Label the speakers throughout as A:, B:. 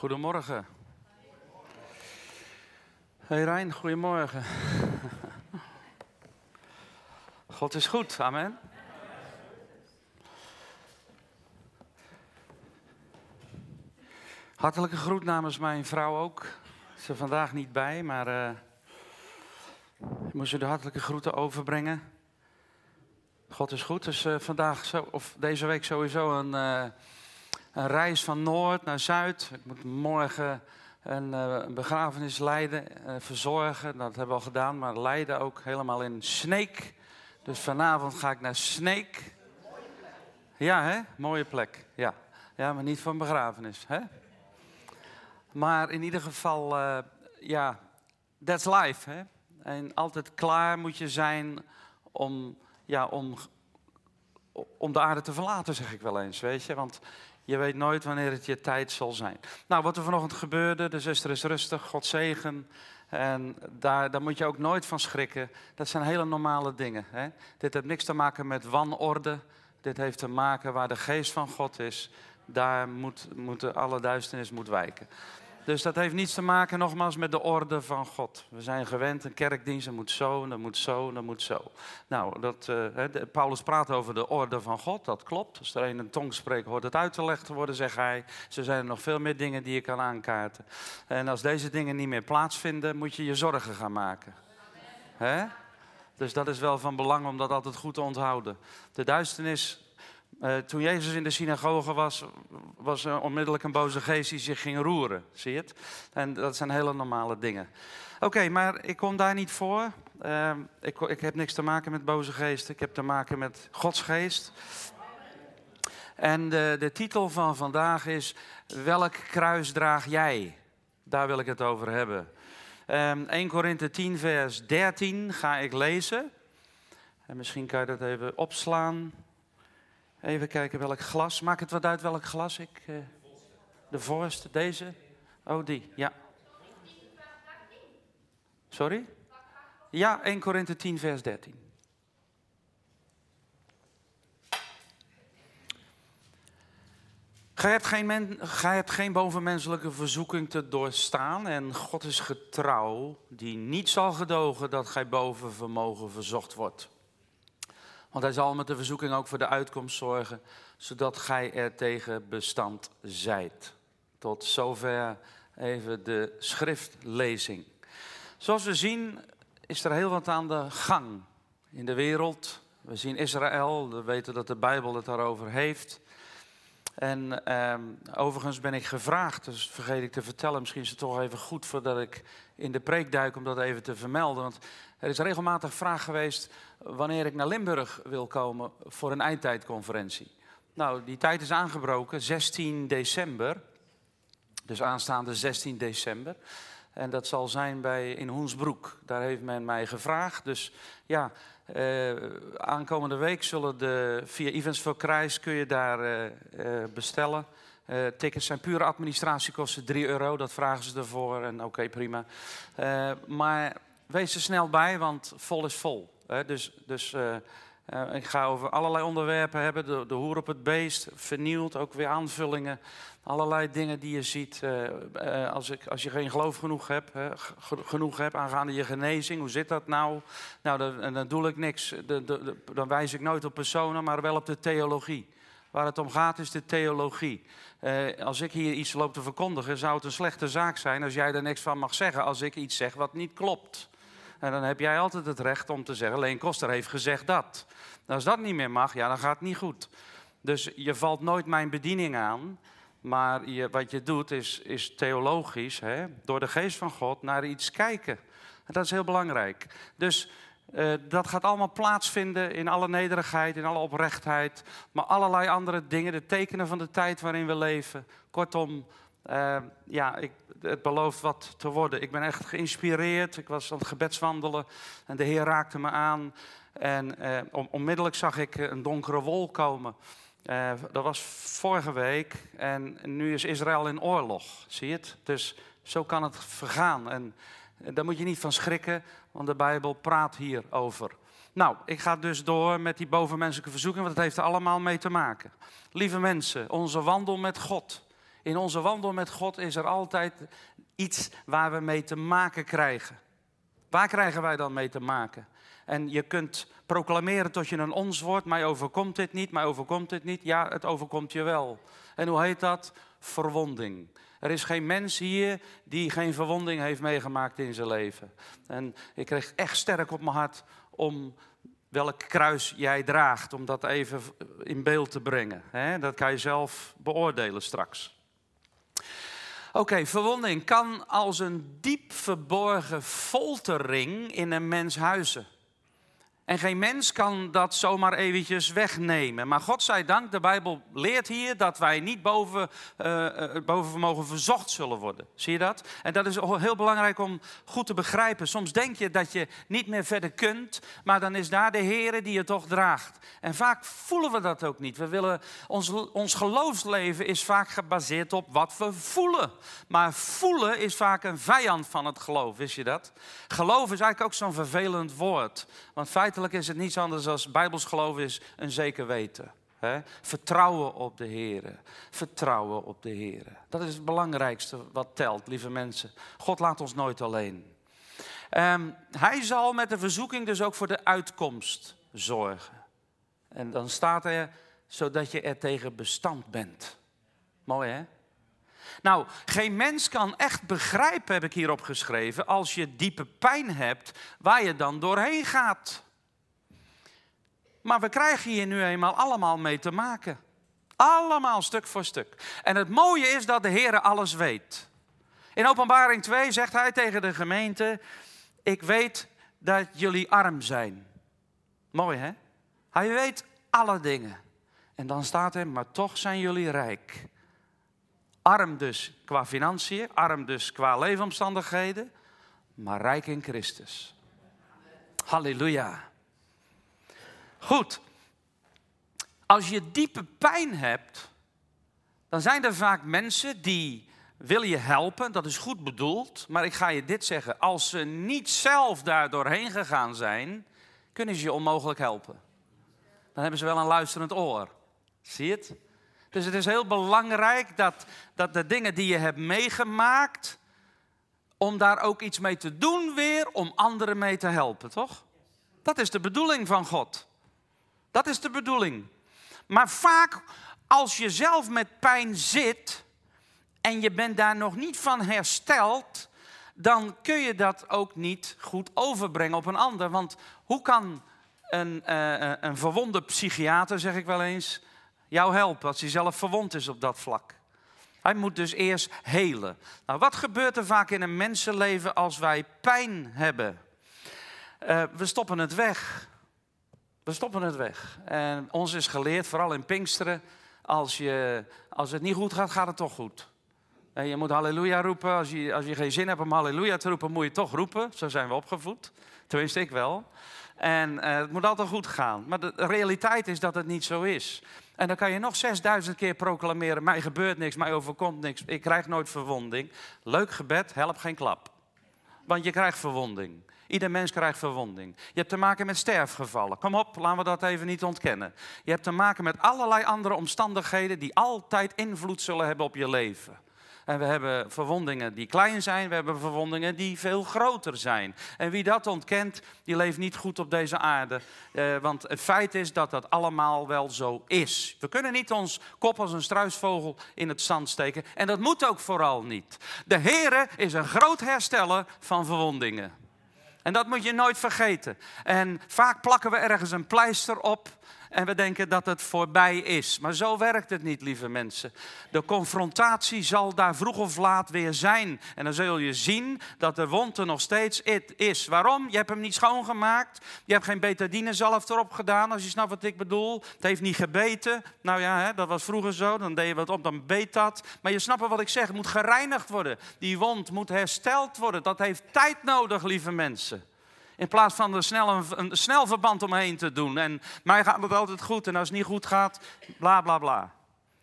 A: Goedemorgen. Hey Rijn, goedemorgen. God is goed, amen. Hartelijke groet namens mijn vrouw ook. Ze is vandaag niet bij, maar uh, ik moest u de hartelijke groeten overbrengen. God is goed. Dus uh, vandaag, zo, of deze week sowieso een, uh, een reis van noord naar zuid. Ik moet morgen een, een begrafenis leiden, verzorgen. Dat hebben we al gedaan, maar leiden ook helemaal in Sneek. Dus vanavond ga ik naar Sneek. Ja, hè? Mooie plek. Ja. ja, maar niet voor een begrafenis. Hè? Maar in ieder geval, uh, ja, that's life. Hè? En altijd klaar moet je zijn om, ja, om, om de aarde te verlaten, zeg ik wel eens. Weet je? Want je weet nooit wanneer het je tijd zal zijn. Nou, wat er vanochtend gebeurde, de zuster is rustig, God zegen. En daar, daar moet je ook nooit van schrikken. Dat zijn hele normale dingen. Hè? Dit heeft niks te maken met wanorde. Dit heeft te maken waar de geest van God is. Daar moet, moet alle duisternis moet wijken. Dus dat heeft niets te maken nogmaals met de orde van God. We zijn gewend, een kerkdienst, dat moet zo, dat moet zo, dat moet zo. Nou, dat, uh, Paulus praat over de orde van God, dat klopt. Als er een tong spreekt, hoort het uitgelegd te worden, zegt hij. Er zijn er nog veel meer dingen die je kan aankaarten. En als deze dingen niet meer plaatsvinden, moet je je zorgen gaan maken. Hè? Dus dat is wel van belang om dat altijd goed te onthouden. De duisternis uh, toen Jezus in de synagoge was, was er onmiddellijk een boze geest die zich ging roeren. Zie je het? En dat zijn hele normale dingen. Oké, maar ik kom daar niet voor. Uh, ik, ik, heb niks te maken met boze geesten. Ik heb te maken met Gods geest. En de, de titel van vandaag is: Welk kruis draag jij? Daar wil ik het over hebben. Um, 1 Korinthe 10, vers 13 ga ik lezen. En misschien kan je dat even opslaan. Even kijken welk glas. Maak het wat uit welk glas ik. Uh, de voorste, deze. Oh, die, ja. Sorry? Ja, 1 Korinthe 10, vers 13. Gij hebt, geen men, gij hebt geen bovenmenselijke verzoeking te doorstaan en God is getrouw, die niet zal gedogen dat gij boven vermogen verzocht wordt. Want hij zal met de verzoeking ook voor de uitkomst zorgen, zodat gij er tegen bestand zijt. Tot zover even de schriftlezing. Zoals we zien is er heel wat aan de gang in de wereld. We zien Israël, we weten dat de Bijbel het daarover heeft. En eh, overigens ben ik gevraagd, dus vergeet ik te vertellen, misschien is het toch even goed voordat ik in de preek duik om dat even te vermelden. Want er is regelmatig vraag geweest wanneer ik naar Limburg wil komen voor een eindtijdconferentie. Nou, die tijd is aangebroken, 16 december. Dus aanstaande 16 december. En dat zal zijn bij, in Hoensbroek. Daar heeft men mij gevraagd. Dus ja, eh, aankomende week zullen de, via Events for Christ kun je daar eh, eh, bestellen. Tickets zijn pure administratiekosten, 3 euro, dat vragen ze ervoor en oké, prima. Maar wees er snel bij, want vol is vol. Hè? Dus, dus uh, ik ga over allerlei onderwerpen hebben, de, de hoer op het beest, vernieuwd, ook weer aanvullingen. Allerlei dingen die je ziet als, ik, als je geen geloof genoeg hebt, genoeg hebt aangaande je genezing. Hoe zit dat nou? Nou, dan, dan doe ik niks. De, de, dan wijs ik nooit op personen, maar wel op de theologie. Waar het om gaat is de theologie. Eh, als ik hier iets loop te verkondigen, zou het een slechte zaak zijn als jij er niks van mag zeggen als ik iets zeg wat niet klopt. En dan heb jij altijd het recht om te zeggen, Leen Koster heeft gezegd dat. als dat niet meer mag, ja, dan gaat het niet goed. Dus je valt nooit mijn bediening aan, maar je, wat je doet is, is theologisch, hè, door de geest van God, naar iets kijken. En dat is heel belangrijk. Dus uh, dat gaat allemaal plaatsvinden in alle nederigheid, in alle oprechtheid, maar allerlei andere dingen, de tekenen van de tijd waarin we leven. Kortom, uh, ja, ik, het belooft wat te worden. Ik ben echt geïnspireerd. Ik was aan het gebedswandelen en de Heer raakte me aan. En on, onmiddellijk zag ik een donkere wol komen. dat was vorige week en nu is Israël in oorlog. Zie je het? Dus zo kan het vergaan. En daar moet je niet van schrikken, want de Bijbel praat hierover. Nou, ik ga dus door met die bovenmenselijke verzoeking, want het heeft er allemaal mee te maken. Lieve mensen, onze wandel met God In onze wandel met God is er altijd iets waar we mee te maken krijgen. Waar krijgen wij dan mee te maken? En je kunt proclameren tot je een ons wordt, mij overkomt dit niet, mij overkomt dit niet. Ja, het overkomt je wel. En hoe heet dat? Verwonding. Er is geen mens hier die geen verwonding heeft meegemaakt in zijn leven. En ik kreeg echt sterk op mijn hart om welk kruis jij draagt, om dat even in beeld te brengen. Dat kan je zelf beoordelen straks. Oké, verwonding kan als een diep verborgen foltering in een mens huizen. En geen mens kan dat zomaar eventjes wegnemen. Maar God zij dank, de Bijbel leert hier dat wij niet boven, uh, boven vermogen verzocht zullen worden. Zie je dat? En dat is heel belangrijk om goed te begrijpen. Soms denk je dat je niet meer verder kunt, maar dan is daar de Heer die je toch draagt. En vaak voelen we dat ook niet. We willen, ons, ons geloofsleven is vaak gebaseerd op wat we voelen. Maar voelen is vaak een vijand van het geloof, wist je dat? Geloof is eigenlijk ook zo'n vervelend woord. Want feitelijk is het niets anders dan Bijbels geloof is een zeker weten. Vertrouwen op de Heer. Vertrouwen op de Heer. Dat is het belangrijkste wat telt, lieve mensen. God laat ons nooit alleen. Um, hij zal met de verzoeking dus ook voor de uitkomst zorgen. En dan staat er, zodat je er tegen bestand bent. Mooi hè? Nou, geen mens kan echt begrijpen, heb ik hierop geschreven, als je diepe pijn hebt, waar je dan doorheen gaat. Maar we krijgen hier nu eenmaal allemaal mee te maken. Allemaal stuk voor stuk. En het mooie is dat de Heer alles weet. In Openbaring 2 zegt hij tegen de gemeente: Ik weet dat jullie arm zijn. Mooi hè? Hij weet alle dingen. En dan staat er: Maar toch zijn jullie rijk. Arm dus qua financiën, arm dus qua leefomstandigheden, maar rijk in Christus. Halleluja. Goed. Als je diepe pijn hebt, dan zijn er vaak mensen die willen je helpen. Dat is goed bedoeld. Maar ik ga je dit zeggen. Als ze niet zelf daar doorheen gegaan zijn, kunnen ze je onmogelijk helpen. Dan hebben ze wel een luisterend oor. Zie je het? Dus het is heel belangrijk dat, dat de dingen die je hebt meegemaakt, om daar ook iets mee te doen weer, om anderen mee te helpen, toch? Dat is de bedoeling van God. Dat is de bedoeling. Maar vaak als je zelf met pijn zit en je bent daar nog niet van hersteld, dan kun je dat ook niet goed overbrengen op een ander. Want hoe kan een, uh, een verwonde psychiater, zeg ik wel eens, jou helpen als hij zelf verwond is op dat vlak? Hij moet dus eerst helen. Nou, wat gebeurt er vaak in een mensenleven als wij pijn hebben? Uh, we stoppen het weg. We stoppen het weg. En ons is geleerd, vooral in Pinksteren, als, je, als het niet goed gaat, gaat het toch goed. En je moet halleluja roepen. Als je, als je geen zin hebt om halleluja te roepen, moet je toch roepen. Zo zijn we opgevoed. Tenminste, ik wel. En uh, het moet altijd goed gaan. Maar de realiteit is dat het niet zo is. En dan kan je nog 6000 keer proclameren: mij gebeurt niks, mij overkomt niks, ik krijg nooit verwonding. Leuk gebed, help geen klap. Want je krijgt verwonding. Ieder mens krijgt verwonding. Je hebt te maken met sterfgevallen. Kom op, laten we dat even niet ontkennen. Je hebt te maken met allerlei andere omstandigheden die altijd invloed zullen hebben op je leven. En we hebben verwondingen die klein zijn, we hebben verwondingen die veel groter zijn. En wie dat ontkent, die leeft niet goed op deze aarde. Eh, want het feit is dat dat allemaal wel zo is. We kunnen niet ons kop als een struisvogel in het zand steken. En dat moet ook vooral niet. De Heere is een groot hersteller van verwondingen. En dat moet je nooit vergeten. En vaak plakken we ergens een pleister op en we denken dat het voorbij is. Maar zo werkt het niet, lieve mensen. De confrontatie zal daar vroeg of laat weer zijn. En dan zul je zien dat de wond er nog steeds is. Waarom? Je hebt hem niet schoongemaakt. Je hebt geen betadine zelf erop gedaan, als je snapt wat ik bedoel. Het heeft niet gebeten. Nou ja, hè, dat was vroeger zo. Dan deed je wat op, dan beet dat. Maar je snapt wat ik zeg. Het moet gereinigd worden. Die wond moet hersteld worden. Dat heeft tijd nodig, lieve mensen. In plaats van er snel een, snel verband omheen te doen. En mij gaat het altijd goed en als het niet goed gaat, bla bla bla.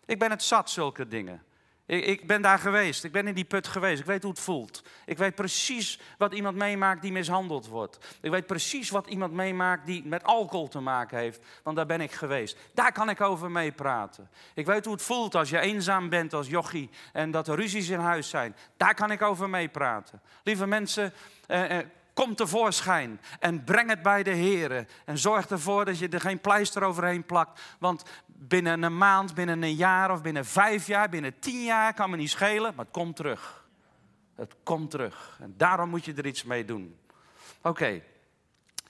A: Ik ben het zat, zulke dingen. Ik, ik, ben daar geweest. Ik ben in die put geweest. Ik weet hoe het voelt. Ik weet precies wat iemand meemaakt die mishandeld wordt. Ik weet precies wat iemand meemaakt die met alcohol te maken heeft. Want daar ben ik geweest. Daar kan ik over meepraten. Ik weet hoe het voelt als je eenzaam bent als jochie en dat er ruzies in huis zijn. Daar kan ik over meepraten. Lieve mensen, eh, eh, Kom tevoorschijn en breng het bij de Heer. En zorg ervoor dat je er geen pleister overheen plakt. Want binnen een maand, binnen een jaar of binnen vijf jaar, binnen tien jaar kan me niet schelen, maar het komt terug. Het komt terug. En daarom moet je er iets mee doen. Oké,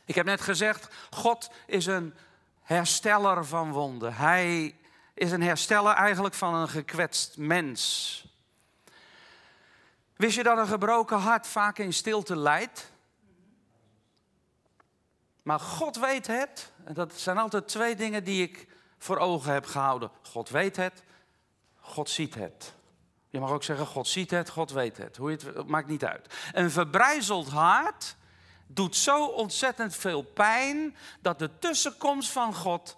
A: ik heb net gezegd, God is een hersteller van wonden. Hij is een hersteller eigenlijk van een gekwetst mens. Wist je dat een gebroken hart vaak in stilte lijdt? Maar God weet het. En dat zijn altijd twee dingen die ik voor ogen heb gehouden. God weet het, God ziet het. Je mag ook zeggen, God ziet het, God weet het. Hoe je het maakt niet uit. Een verbrijzeld hart doet zo ontzettend veel pijn dat de tussenkomst van God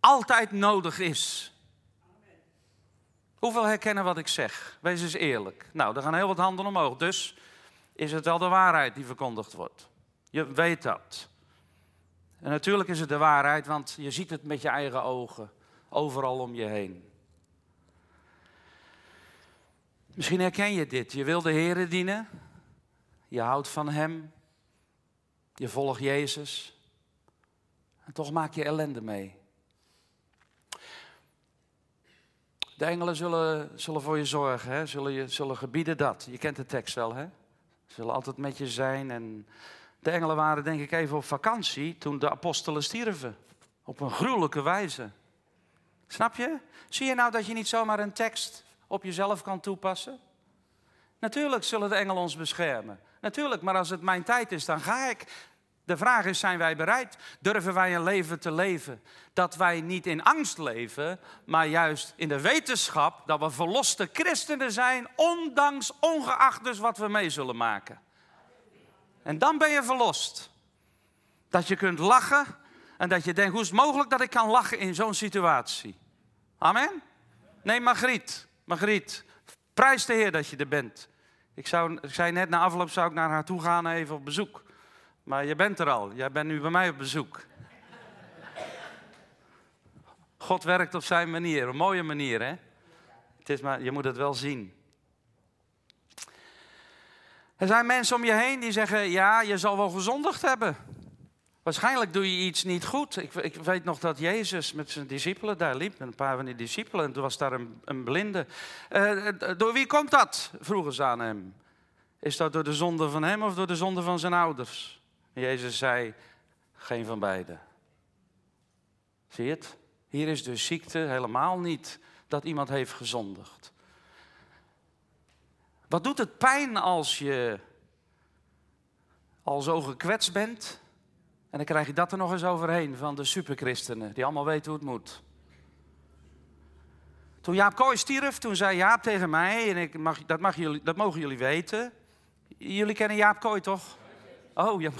A: altijd nodig is. Hoeveel herkennen wat ik zeg? Wees eens eerlijk. Nou, er gaan heel wat handen omhoog. Dus is het wel de waarheid die verkondigd wordt. Je weet dat. En natuurlijk is het de waarheid, want je ziet het met je eigen ogen, overal om je heen. Misschien herken je dit. Je wil de Heer dienen, je houdt van Hem, je volgt Jezus, en toch maak je ellende mee. De engelen zullen, zullen voor je zorgen, hè? Zullen, je, zullen gebieden dat. Je kent de tekst wel, hè? Zullen altijd met je zijn en de engelen waren denk ik even op vakantie toen de apostelen stierven. Op een gruwelijke wijze. Snap je? Zie je nou dat je niet zomaar een tekst op jezelf kan toepassen? Natuurlijk zullen de engelen ons beschermen. Natuurlijk, maar als het mijn tijd is, dan ga ik. De vraag is, zijn wij bereid? Durven wij een leven te leven dat wij niet in angst leven, maar juist in de wetenschap dat we verloste christenen zijn, ondanks, ongeacht dus wat we mee zullen maken. En dan ben je verlost. Dat je kunt lachen en dat je denkt, hoe is het mogelijk dat ik kan lachen in zo'n situatie? Amen? Nee, Margriet, Margriet, prijs de Heer dat je er bent. Ik, zou, ik zei net na afloop zou ik naar haar toe gaan even op bezoek. Maar je bent er al, jij bent nu bij mij op bezoek. God werkt op zijn manier, een mooie manier hè. Het is maar, je moet het wel zien. Er zijn mensen om je heen die zeggen, ja, je zal wel gezondigd hebben. Waarschijnlijk doe je iets niet goed. Ik, ik, weet nog dat Jezus met zijn discipelen daar liep, een paar van die discipelen. En toen was daar een, een blinde. Uh, door wie komt dat? vroegen ze aan hem. Is dat door de zonde van hem of door de zonde van zijn ouders? En Jezus zei, geen van beide. Zie je het? Hier is de ziekte helemaal niet dat iemand heeft gezondigd. Wat doet het pijn als je al zo gekwetst bent? En dan krijg je dat er nog eens overheen van de superchristenen, die allemaal weten hoe het moet. Toen Jaap Kooi stierf, toen zei Jaap tegen mij, en ik mag, dat, mag jullie, dat mogen jullie weten. Jullie kennen Jaap Kooi toch? Oh, ja.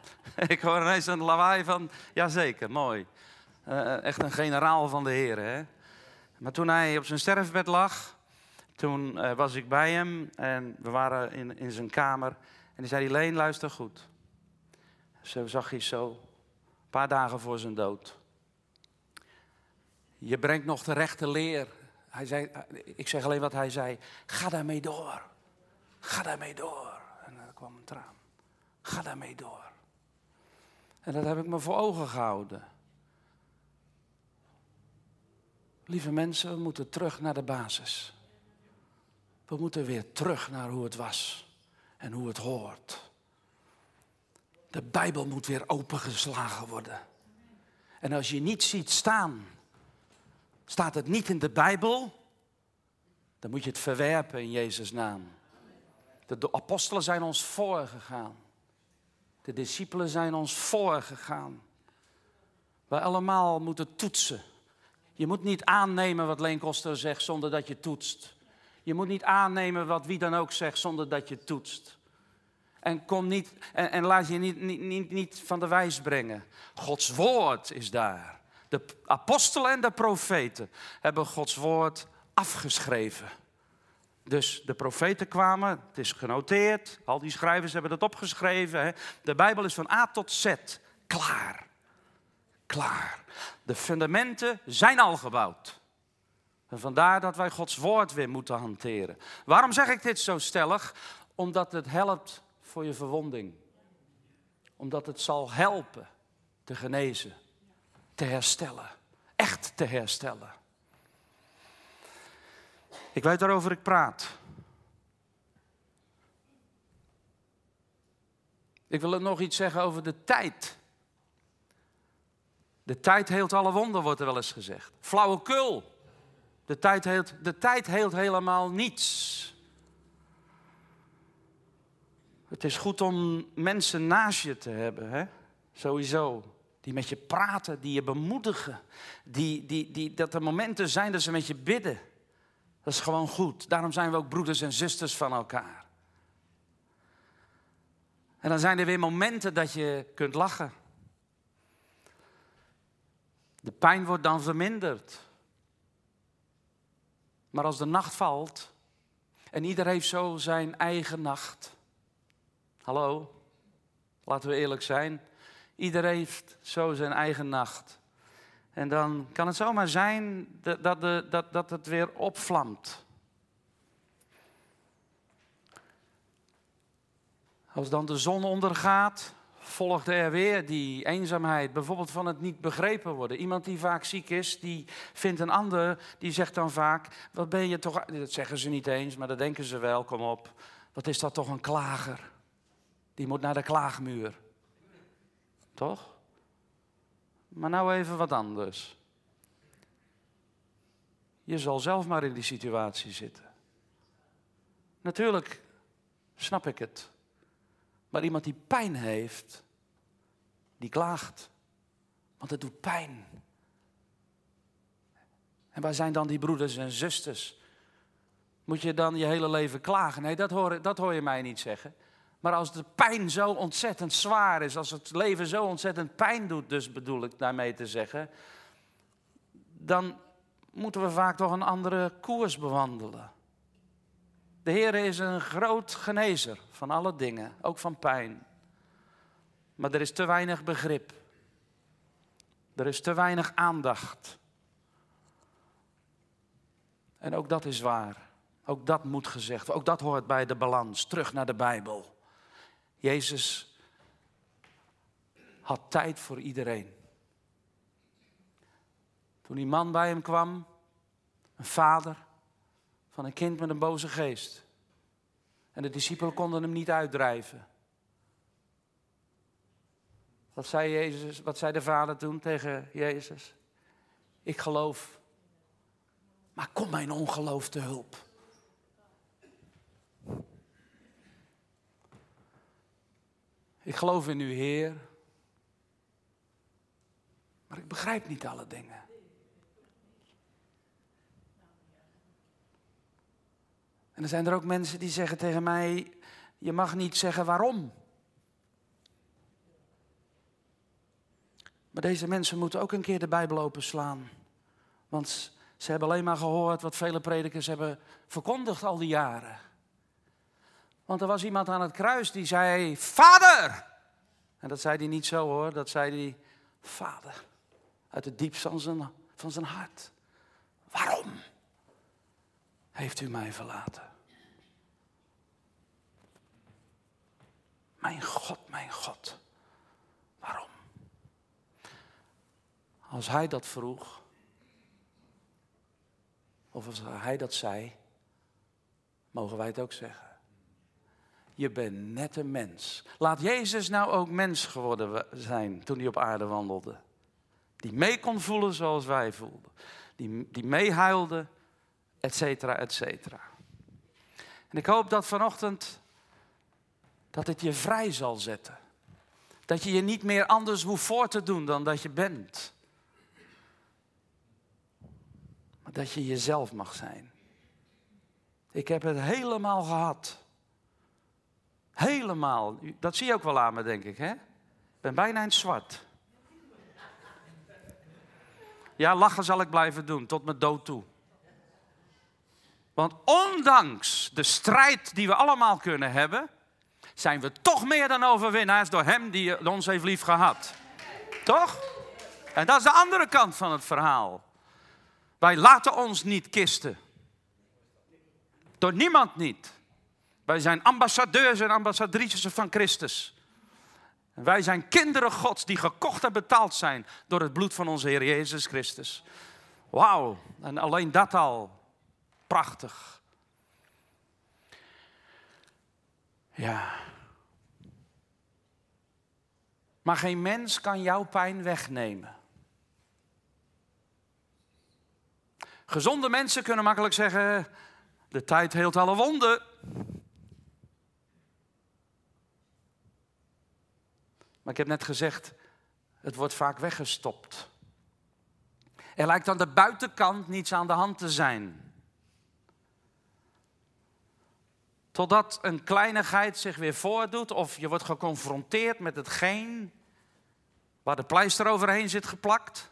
A: ik hoor ineens een lawaai van, jazeker, mooi. Uh, echt een generaal van de heren. Hè? Maar toen hij op zijn sterfbed lag, toen uh, was ik bij hem en we waren in, in zijn kamer. En hij zei, Leen, luister goed. Zo zag hij zo, een paar dagen voor zijn dood. Je brengt nog de rechte leer. Hij zei, ik zeg alleen wat hij zei. Ga daarmee door. Ga daarmee door. En er kwam een traan. Ga daarmee door. En dat heb ik me voor ogen gehouden. Lieve mensen, we moeten terug naar de basis. We moeten weer terug naar hoe het was en hoe het hoort. De Bijbel moet weer opengeslagen worden. En als je niet ziet staan, staat het niet in de Bijbel, dan moet je het verwerpen in Jezus' naam. De apostelen zijn ons voorgegaan. De discipelen zijn ons voorgegaan. Wij allemaal moeten toetsen. Je moet niet aannemen wat Leen Koster zegt zonder dat je toetst. Je moet niet aannemen wat wie dan ook zegt zonder dat je toetst. En, kom niet, en, laat je niet, niet, niet, niet van de wijs brengen. Gods woord is daar. De apostelen en de profeten hebben Gods woord afgeschreven. Dus de profeten kwamen, het is genoteerd, al die schrijvers hebben dat opgeschreven. Hè. De Bijbel is van A tot Z klaar. Klaar. De fundamenten zijn al gebouwd. En vandaar dat wij Gods woord weer moeten hanteren. Waarom zeg ik dit zo stellig? Omdat het helpt voor je verwonding. Omdat het zal helpen te genezen, te herstellen. Echt te herstellen. Ik weet waarover ik praat. Ik wil nog iets zeggen over de tijd. De tijd heelt alle wonden, wordt er wel eens gezegd. Flauwekul. De tijd heelt, de tijd heelt helemaal niets. Het is goed om mensen naast je te hebben, hè? sowieso. Die met je praten, die je bemoedigen. Die, die, die, dat er momenten zijn dat ze met je bidden. Dat is gewoon goed. Daarom zijn we ook broeders en zusters van elkaar. En dan zijn er weer momenten dat je kunt lachen. De pijn wordt dan verminderd. Maar als de nacht valt en ieder heeft zo zijn eigen nacht. Hallo, laten we eerlijk zijn. Ieder heeft zo zijn eigen nacht. En dan kan het zomaar zijn dat, dat, dat, dat het weer opvlamt. Als dan de zon ondergaat, volgt er weer die eenzaamheid. Bijvoorbeeld van het niet begrepen worden. Iemand die vaak ziek is, die vindt een ander, die zegt dan vaak: Wat ben je toch. Dat zeggen ze niet eens, maar dat denken ze wel, kom op. Wat is dat toch een klager? Die moet naar de klaagmuur. Toch? Maar nou even wat anders. Je zal zelf maar in die situatie zitten. Natuurlijk snap ik het. Maar iemand die pijn heeft, die klaagt. Want het doet pijn. En waar zijn dan die broeders en zusters? Moet je dan je hele leven klagen? Nee, dat hoor, dat hoor je mij niet zeggen. Maar als de pijn zo ontzettend zwaar is, als het leven zo ontzettend pijn doet, dus bedoel ik daarmee te zeggen, dan moeten we vaak toch een andere koers bewandelen. De Heer is een groot genezer van alle dingen, ook van pijn. Maar er is te weinig begrip. Er is te weinig aandacht. En ook dat is waar. Ook dat moet gezegd. Ook dat hoort bij de balans. Terug naar de Bijbel. Jezus had tijd voor iedereen. Toen die man bij hem kwam, een vader van een kind met een boze geest. En de discipelen konden hem niet uitdrijven. Wat zei, Jezus, wat zei de vader toen tegen Jezus? Ik geloof, maar kom mijn ongeloof te hulp. Ik geloof in u, Heer. Maar ik begrijp niet alle dingen. En dan zijn er ook mensen die zeggen tegen mij: Je mag niet zeggen waarom. Maar deze mensen moeten ook een keer de Bijbel openslaan. Want ze hebben alleen maar gehoord wat vele predikers hebben verkondigd al die jaren. Want er was iemand aan het kruis die zei: Vader! En dat zei hij niet zo hoor, dat zei hij: Vader. Uit het diepst van zijn, van zijn hart. Waarom heeft u mij verlaten? Mijn God, mijn God. Waarom? Als hij dat vroeg, of als hij dat zei, mogen wij het ook zeggen. Je bent net een mens. Laat Jezus nou ook mens geworden zijn toen hij op aarde wandelde. Die mee kon voelen zoals wij voelden. Die, die meehuilde, et cetera, et cetera. En ik hoop dat vanochtend dat het je vrij zal zetten. Dat je je niet meer anders hoeft voor te doen dan dat je bent. Maar dat je jezelf mag zijn. Ik heb het helemaal gehad. Helemaal. Dat zie je ook wel aan me, denk ik. Hè? Ik ben bijna het zwart. Ja, lachen zal ik blijven doen, tot mijn dood toe. Want ondanks de strijd die we allemaal kunnen hebben, zijn we toch meer dan overwinnaars door Hem die ons heeft lief gehad. Toch? En dat is de andere kant van het verhaal. Wij laten ons niet kisten. Door niemand niet. Wij zijn ambassadeurs en ambassadrices van Christus. wij zijn kinderen Gods die gekocht en betaald zijn door het bloed van onze Heer Jezus Christus. Wauw, en alleen dat al. Prachtig. Ja. Maar geen mens kan jouw pijn wegnemen. Gezonde mensen kunnen makkelijk zeggen: de tijd heelt alle wonden. Maar ik heb net gezegd, het wordt vaak weggestopt. Er lijkt aan de buitenkant niets aan de hand te zijn. Totdat een kleinigheid zich weer voordoet of je wordt geconfronteerd met hetgeen waar de pleister overheen zit geplakt.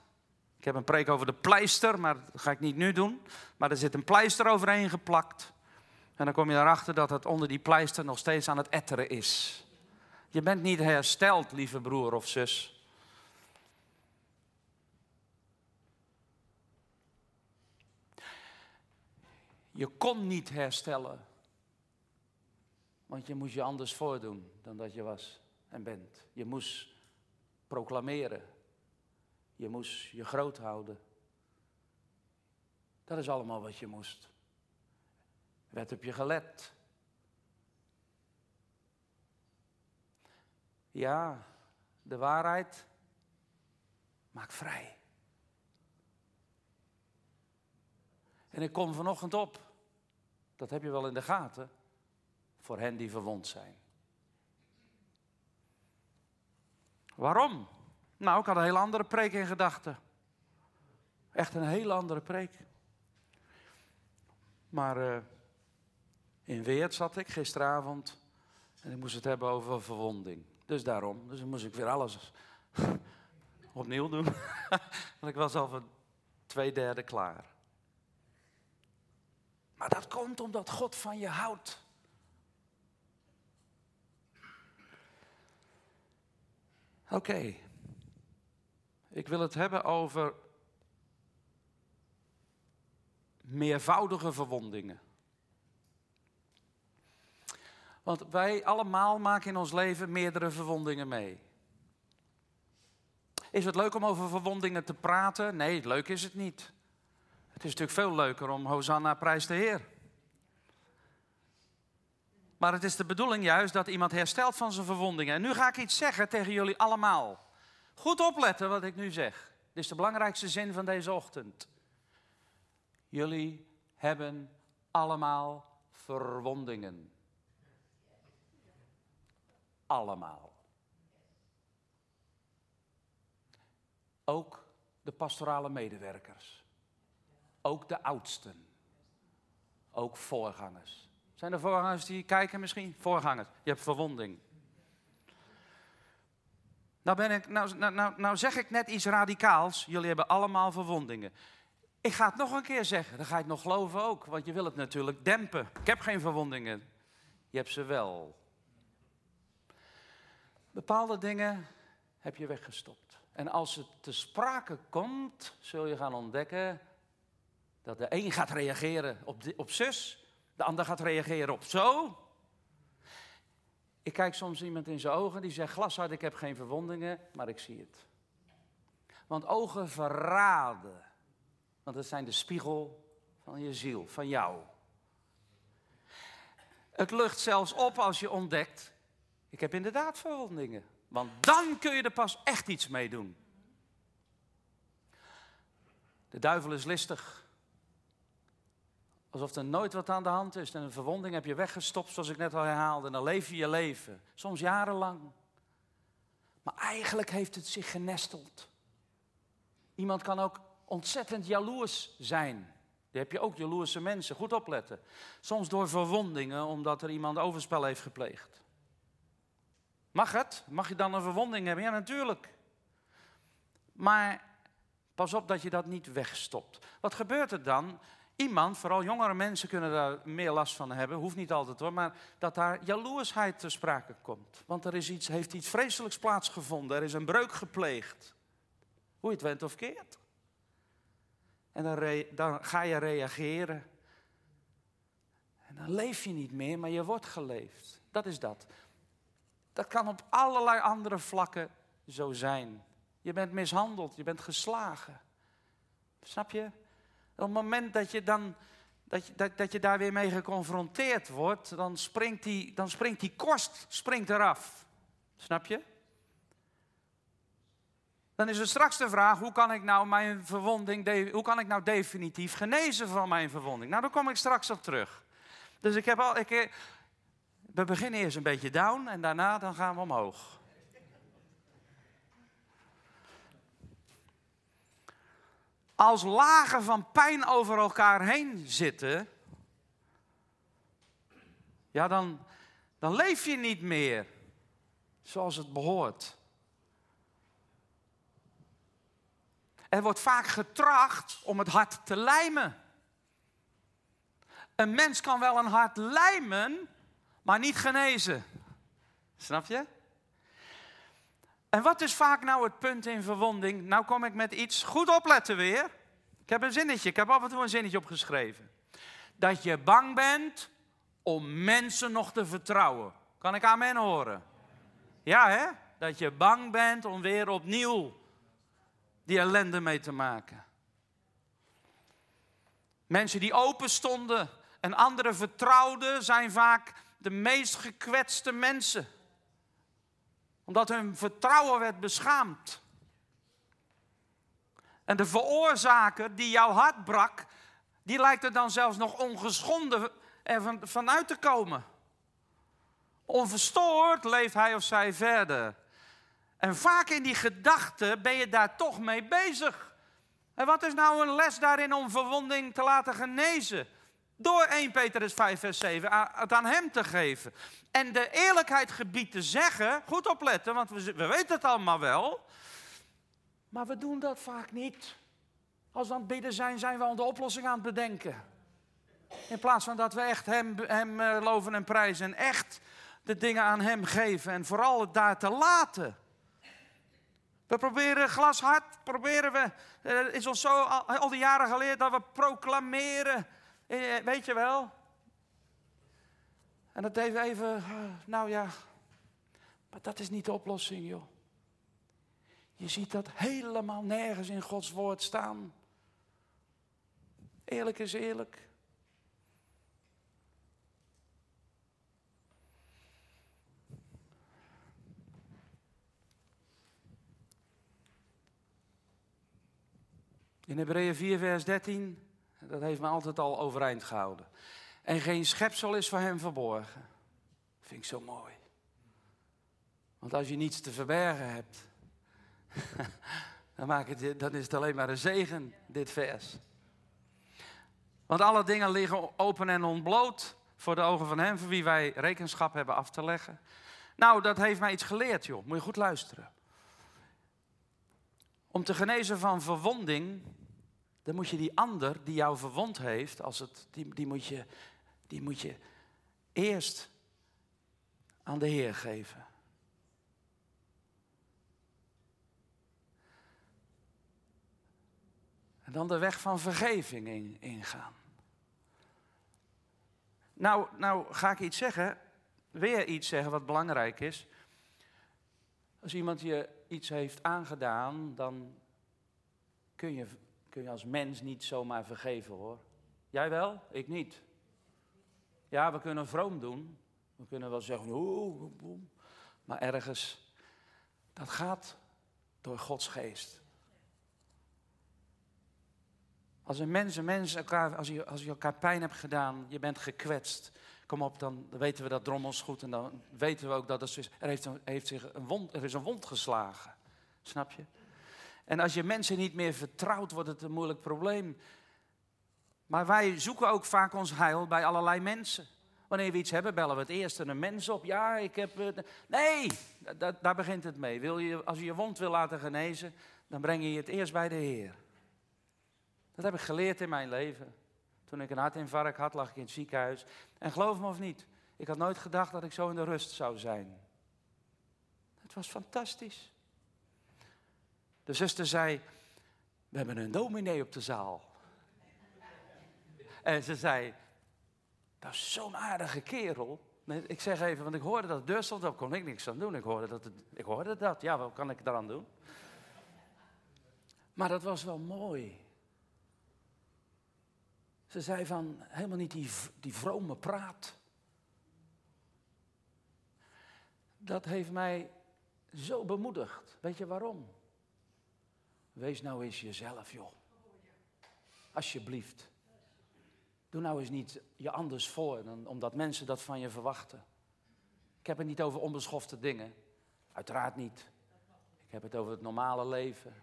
A: Ik heb een preek over de pleister, maar dat ga ik niet nu doen. Maar er zit een pleister overheen geplakt. En dan kom je erachter dat het onder die pleister nog steeds aan het etteren is. Je bent niet hersteld, lieve broer of zus. Je kon niet herstellen. Want je moest je anders voordoen dan dat je was en bent. Je moest proclameren. Je moest je groot houden. Dat is allemaal wat je moest. Werd op je gelet. Ja, de waarheid maakt vrij. En ik kom vanochtend op, dat heb je wel in de gaten, voor hen die verwond zijn. Waarom? Nou, ik had een hele andere preek in gedachten. Echt een hele andere preek. Maar uh, in Weert zat ik gisteravond en ik moest het hebben over verwonding. Dus daarom, dus dan moest ik weer alles opnieuw doen. Want ik was al van twee derde klaar. Maar dat komt omdat God van je houdt. Oké, ik wil het hebben over meervoudige verwondingen. Want wij allemaal maken in ons leven meerdere verwondingen mee. Is het leuk om over verwondingen te praten? Nee, leuk is het niet. Het is natuurlijk veel leuker om Hosanna prijs de Heer. Maar het is de bedoeling juist dat iemand herstelt van zijn verwondingen. En nu ga ik iets zeggen tegen jullie allemaal. Goed opletten wat ik nu zeg. Dit is de belangrijkste zin van deze ochtend. Jullie hebben allemaal verwondingen. Allemaal. Ook de pastorale medewerkers. Ook de oudsten. Ook voorgangers. Zijn er voorgangers die kijken misschien? Voorgangers. Je hebt verwonding. Nou, ben ik, nou, nou, nou, nou zeg ik net iets radicaals. Jullie hebben allemaal verwondingen. Ik ga het nog een keer zeggen. Dan ga je het nog geloven ook. Want je wil het natuurlijk dempen. Ik heb geen verwondingen. Je hebt ze wel. Bepaalde dingen heb je weggestopt. En als het te sprake komt, zul je gaan ontdekken dat de een gaat reageren op, op zus, de ander gaat reageren op zo. Ik kijk soms iemand in zijn ogen die zegt: glashard, ik heb geen verwondingen, maar ik zie het. Want ogen verraden. Want het zijn de spiegel van je ziel, van jou. Het lucht zelfs op als je ontdekt: ik heb inderdaad verwondingen. Want dan kun je er pas echt iets mee doen. De duivel is listig. Alsof er nooit wat aan de hand is. En een verwonding heb je weggestopt, zoals ik net al herhaalde. En dan leef je je leven. Soms jarenlang. Maar eigenlijk heeft het zich genesteld. Iemand kan ook ontzettend jaloers zijn. Die heb je ook, jaloerse mensen. Goed opletten. Soms door verwondingen, omdat er iemand overspel heeft gepleegd. Mag het? Mag je dan een verwonding hebben? Ja, natuurlijk. Maar pas op dat je dat niet wegstopt. Wat gebeurt er dan? Iemand, vooral jongere mensen kunnen daar meer last van hebben, hoeft niet altijd hoor, maar dat daar jaloersheid te sprake komt. Want er is iets, heeft iets vreselijks plaatsgevonden, er is een breuk gepleegd. Hoe je het went of keert. En dan, dan ga je reageren. En dan leef je niet meer, maar je wordt geleefd. Dat is dat. Dat kan op allerlei andere vlakken zo zijn. Je bent mishandeld, je bent geslagen. Snap je? Op het moment dat je, dan, dat je, dat, dat je daar weer mee geconfronteerd wordt, dan springt die, dan springt die korst springt eraf. Snap je? Dan is er straks de vraag, hoe kan ik nou mijn verwonding, hoe kan ik nou definitief genezen van mijn verwonding? Nou, daar kom ik straks op terug. Dus ik heb al, ik, we beginnen eerst een beetje down en daarna dan gaan we omhoog. Als lagen van pijn over elkaar heen zitten, ja, dan, dan leef je niet meer zoals het behoort. Er wordt vaak getracht om het hart te lijmen. Een mens kan wel een hart lijmen, maar niet genezen. Snap je? En wat is vaak nou het punt in verwonding? Nou kom ik met iets, goed opletten weer. Ik heb een zinnetje, ik heb af en toe een zinnetje opgeschreven. Dat je bang bent om mensen nog te vertrouwen. Kan ik amen horen? Ja hè? Dat je bang bent om weer opnieuw die ellende mee te maken. Mensen die open stonden en anderen vertrouwden, zijn vaak de meest gekwetste mensen. Omdat hun vertrouwen werd beschaamd. En de veroorzaker die jouw hart brak, die lijkt er dan zelfs nog ongeschonden ervan vanuit te komen. Onverstoord leeft hij of zij verder. En vaak in die gedachten ben je daar toch mee bezig. En wat is nou een les daarin om verwonding te laten genezen? Door 1 Petrus 5, vers 7 het aan hem te geven. En de eerlijkheid gebied te zeggen, goed opletten, want we, we weten het allemaal wel. Maar we doen dat vaak niet. Als we aan het bidden zijn, zijn we al de oplossing aan het bedenken. In plaats van dat we echt hem, hem eh, loven en prijzen en echt de dingen aan hem geven en vooral het daar te laten. We proberen glashard, proberen we, eh, is ons zo al, al die jaren geleerd dat we proclameren, eh, weet je wel. En dat even, even, eh, nou ja, maar dat is niet de oplossing, joh. Je ziet dat helemaal nergens in Gods woord staan. Eerlijk is eerlijk. In Hebreeën 4, vers 13, dat heeft me altijd al overeind gehouden. En geen schepsel is voor hem verborgen. Vind ik zo mooi. Want als je niets te verbergen hebt, dan, het, dan is het alleen maar een zegen, dit vers. Want alle dingen liggen open en ontbloot voor de ogen van hem, voor wie wij rekenschap hebben af te leggen. Nou, dat heeft mij iets geleerd, joh. Moet je goed luisteren. Om te genezen van verwonding dan moet je die ander die jou verwond heeft, als het, die, moet je, die moet je eerst aan de Heer geven. En dan de weg van vergeving ingaan. Nou, nou ga ik iets zeggen, weer iets zeggen wat belangrijk is. Als iemand je iets heeft aangedaan, dan kun je kun je als mens niet zomaar vergeven hoor. Jij wel, ik niet. Ja, we kunnen vroom doen. We kunnen wel zeggen, oeh, maar ergens, dat gaat door Gods geest. Als een mens, een mens elkaar, als je, als je elkaar pijn hebt gedaan, je bent gekwetst, kom op, dan weten we dat drommels goed en dan weten we ook dat er, heeft, heeft zich een wond, er is een wond geslagen. Snap je? En als je mensen niet meer vertrouwt, wordt het een moeilijk probleem. Maar wij zoeken ook vaak ons heil bij allerlei mensen. Wanneer we iets hebben, bellen we het eerst een mens op. Ja, ik heb. Nee, daar begint het mee. Wil je, als je je wond wil laten genezen, dan breng je het eerst bij de Heer. Dat heb ik geleerd in mijn leven. Toen ik een hartinfarct had, lag ik in het ziekenhuis. En geloof me of niet, ik had nooit gedacht dat ik zo in de rust zou zijn. Het was fantastisch. De zuster zei, we hebben een dominee op de zaal. En ze zei, dat is zo'n aardige kerel. Ik zeg even, want ik hoorde dat stond, daar kon ik niks aan doen. Ik hoorde dat, het, ik hoorde dat, ja, wat kan ik daaraan doen? Maar dat was wel mooi. Ze zei van, helemaal niet die, die vrome praat. Dat heeft mij zo bemoedigd. Weet je waarom? Wees nou eens jezelf, joh. Alsjeblieft. Doe nou eens niet je anders voor, omdat mensen dat van je verwachten. Ik heb het niet over onbeschofte dingen. Uiteraard niet. Ik heb het over het normale leven.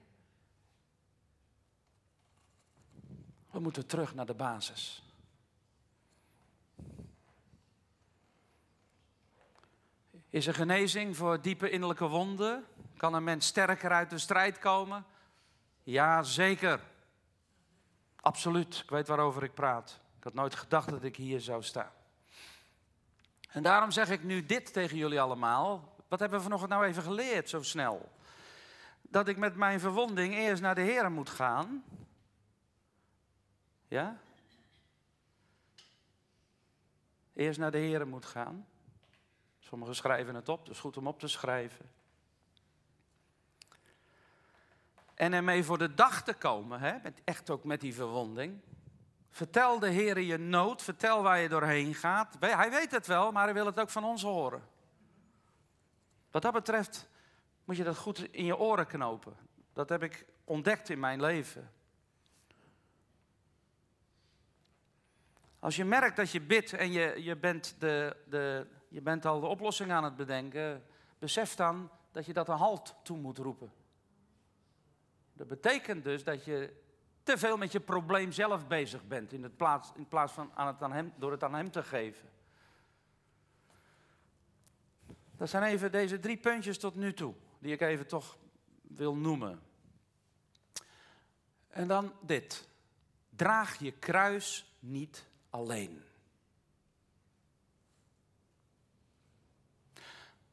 A: We moeten terug naar de basis. Is er genezing voor diepe innerlijke wonden? Kan een mens sterker uit de strijd komen? Ja, zeker. Absoluut. Ik weet waarover ik praat. Ik had nooit gedacht dat ik hier zou staan. En daarom zeg ik nu dit tegen jullie allemaal. Wat hebben we vanochtend nou even geleerd zo snel? Dat ik met mijn verwonding eerst naar de Heer moet gaan. Ja? Eerst naar de Heer moet gaan. Sommigen schrijven het op, dus goed om op te schrijven. En ermee voor de dag te komen, hè, met, echt ook met die verwonding. Vertel de Heer je nood, vertel waar je doorheen gaat. Hij weet het wel, maar hij wil het ook van ons horen. Wat dat betreft moet je dat goed in je oren knopen. Dat heb ik ontdekt in mijn leven. Als je merkt dat je bidt en je, je, bent, de, de, je bent al de oplossing aan het bedenken, besef dan dat je dat een halt toe moet roepen. Dat betekent dus dat je te veel met je probleem zelf bezig bent in, het plaats, in plaats van aan het aan hem, door het aan hem te geven. Dat zijn even deze drie puntjes tot nu toe, die ik even toch wil noemen. En dan dit. Draag je kruis niet alleen.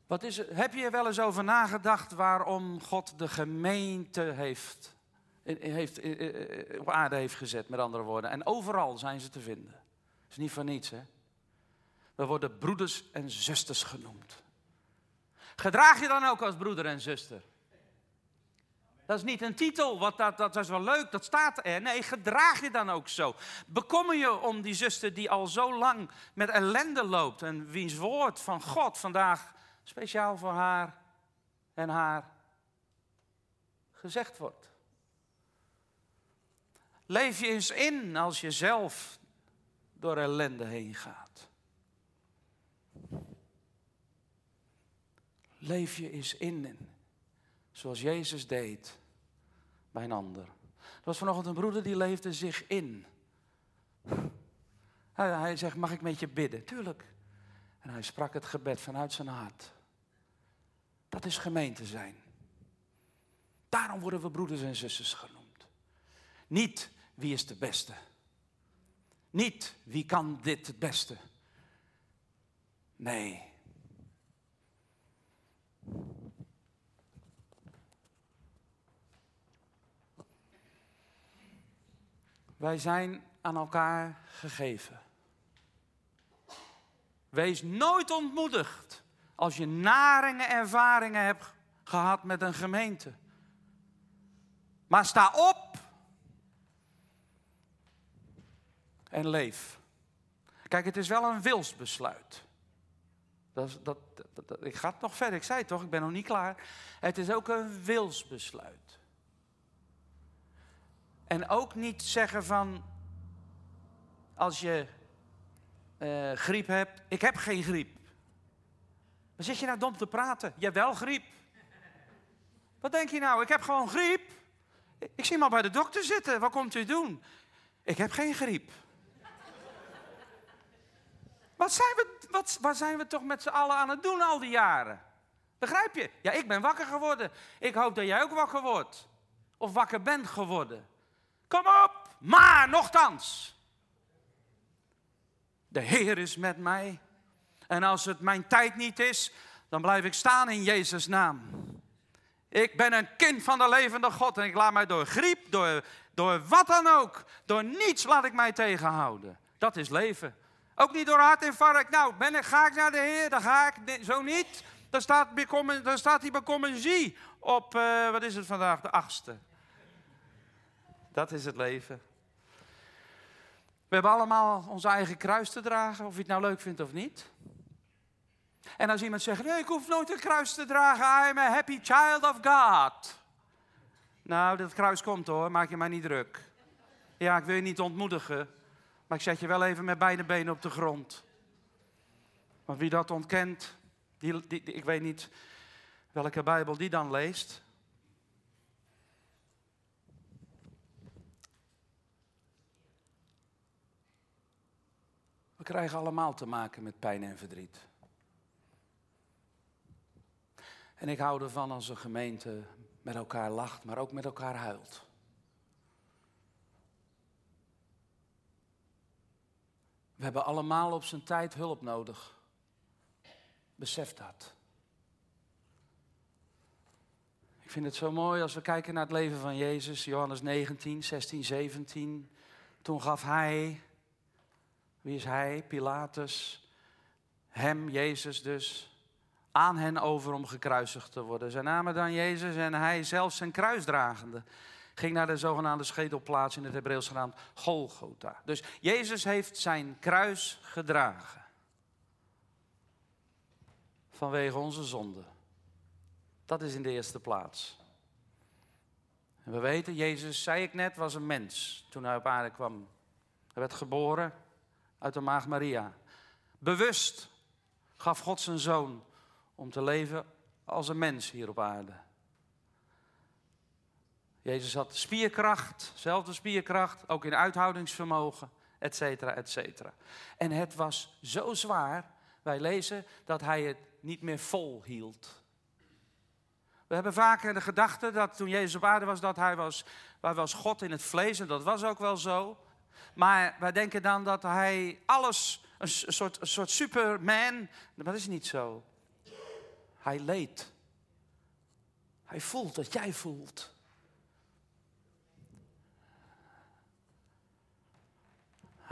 A: Wat is heb je er wel eens over nagedacht waarom God de gemeente heeft, heeft, op aarde heeft gezet, met andere woorden? En overal zijn ze te vinden. Dat is niet voor niets, hè? We worden broeders en zusters genoemd. Gedraag je dan ook als broeder en zuster? Dat is niet een titel, wat dat, dat is wel leuk, dat staat er. Nee, gedraag je dan ook zo. Bekommer je om die zuster die al zo lang met ellende loopt en wiens woord van God vandaag speciaal voor haar en haar gezegd wordt. Leef je eens in als je zelf door ellende heen gaat. Leef je eens in, zoals Jezus deed bij een ander. Er was vanochtend een broeder die leefde zich in. Hij, zegt, mag ik met je bidden? Tuurlijk. En hij sprak het gebed vanuit zijn hart. Dat is gemeente zijn. Daarom worden we broeders en zusters genoemd. Niet wie is de beste. Niet wie kan dit het beste. Nee. Wij zijn aan elkaar gegeven. Wees nooit ontmoedigd als je naringen ervaringen hebt gehad met een gemeente. Maar sta op en leef. Kijk, het is wel een wilsbesluit. Dat, dat, ik ga nog verder, ik zei het toch, ik ben nog niet klaar. Het is ook een wilsbesluit. En ook niet zeggen van, als je uh, griep hebt, ik heb geen griep. Dan zit je nou dom te praten. Je wel griep. Wat denk je nou? Ik heb gewoon griep. Ik zie maar bij de dokter zitten. Wat komt u doen? Ik heb geen griep. Wat zijn we, wat, wat zijn we toch met z'n allen aan het doen al die jaren? Begrijp je? Ja, ik ben wakker geworden. Ik hoop dat jij ook wakker wordt. Of wakker bent geworden. Kom op, maar nochtans. De Heer is met mij. En als het mijn tijd niet is, dan blijf ik staan in Jezus' naam. Ik ben een kind van de levende God en ik laat mij door griep, door, door wat dan ook, door niets laat ik mij tegenhouden. Dat is leven. Ook niet door hartinfarct. Nou, ben ik, ga ik naar de Heer, dan ga ik zo niet. Dan staat, dan staat hij bij zie op, uh, wat is het vandaag, de achtste. Dat is het leven. We hebben allemaal onze eigen kruis te dragen, of je het nou leuk vindt of niet. En als iemand zegt, nee, ik hoef nooit een kruis te dragen, I'm a happy child of God. Nou, dat kruis komt hoor, maak je mij niet druk. Ja, ik wil je niet ontmoedigen, maar ik zet je wel even met beide benen op de grond. Want wie dat ontkent, die, die, ik weet niet welke Bijbel die dan leest. We krijgen allemaal te maken met pijn en verdriet. En ik hou ervan als een gemeente met elkaar lacht, maar ook met elkaar huilt. We hebben allemaal op zijn tijd hulp nodig. Besef dat. Ik vind het zo mooi als we kijken naar het leven van Jezus, Johannes 19, 16, 17. Toen gaf hij, wie is hij? Pilatus, hem, Jezus dus, aan hen over om gekruisigd te worden. Zij namen dan Jezus en hij zelfs zijn kruisdragende ging naar de zogenaamde schedelplaats in het Hebreeuws genaamd Golgotha. Dus Jezus heeft zijn kruis gedragen. Vanwege onze zonde. Dat is in de eerste plaats. En we weten, Jezus, zei ik net, was een mens toen hij op aarde kwam. Hij werd geboren uit de maag Maria. Bewust gaf God zijn zoon om te leven als een mens hier op aarde. Jezus had spierkracht, zelfde spierkracht, ook in uithoudingsvermogen, et cetera, et cetera. En het was zo zwaar, wij lezen, dat hij het niet meer vol hield. We hebben vaak de gedachte dat toen Jezus op aarde was, dat hij was, hij was God in het vlees. En dat was ook wel zo. Maar wij denken dan dat hij alles, een soort, soort superman, dat is niet zo. Hij leed. Hij voelt wat jij voelt.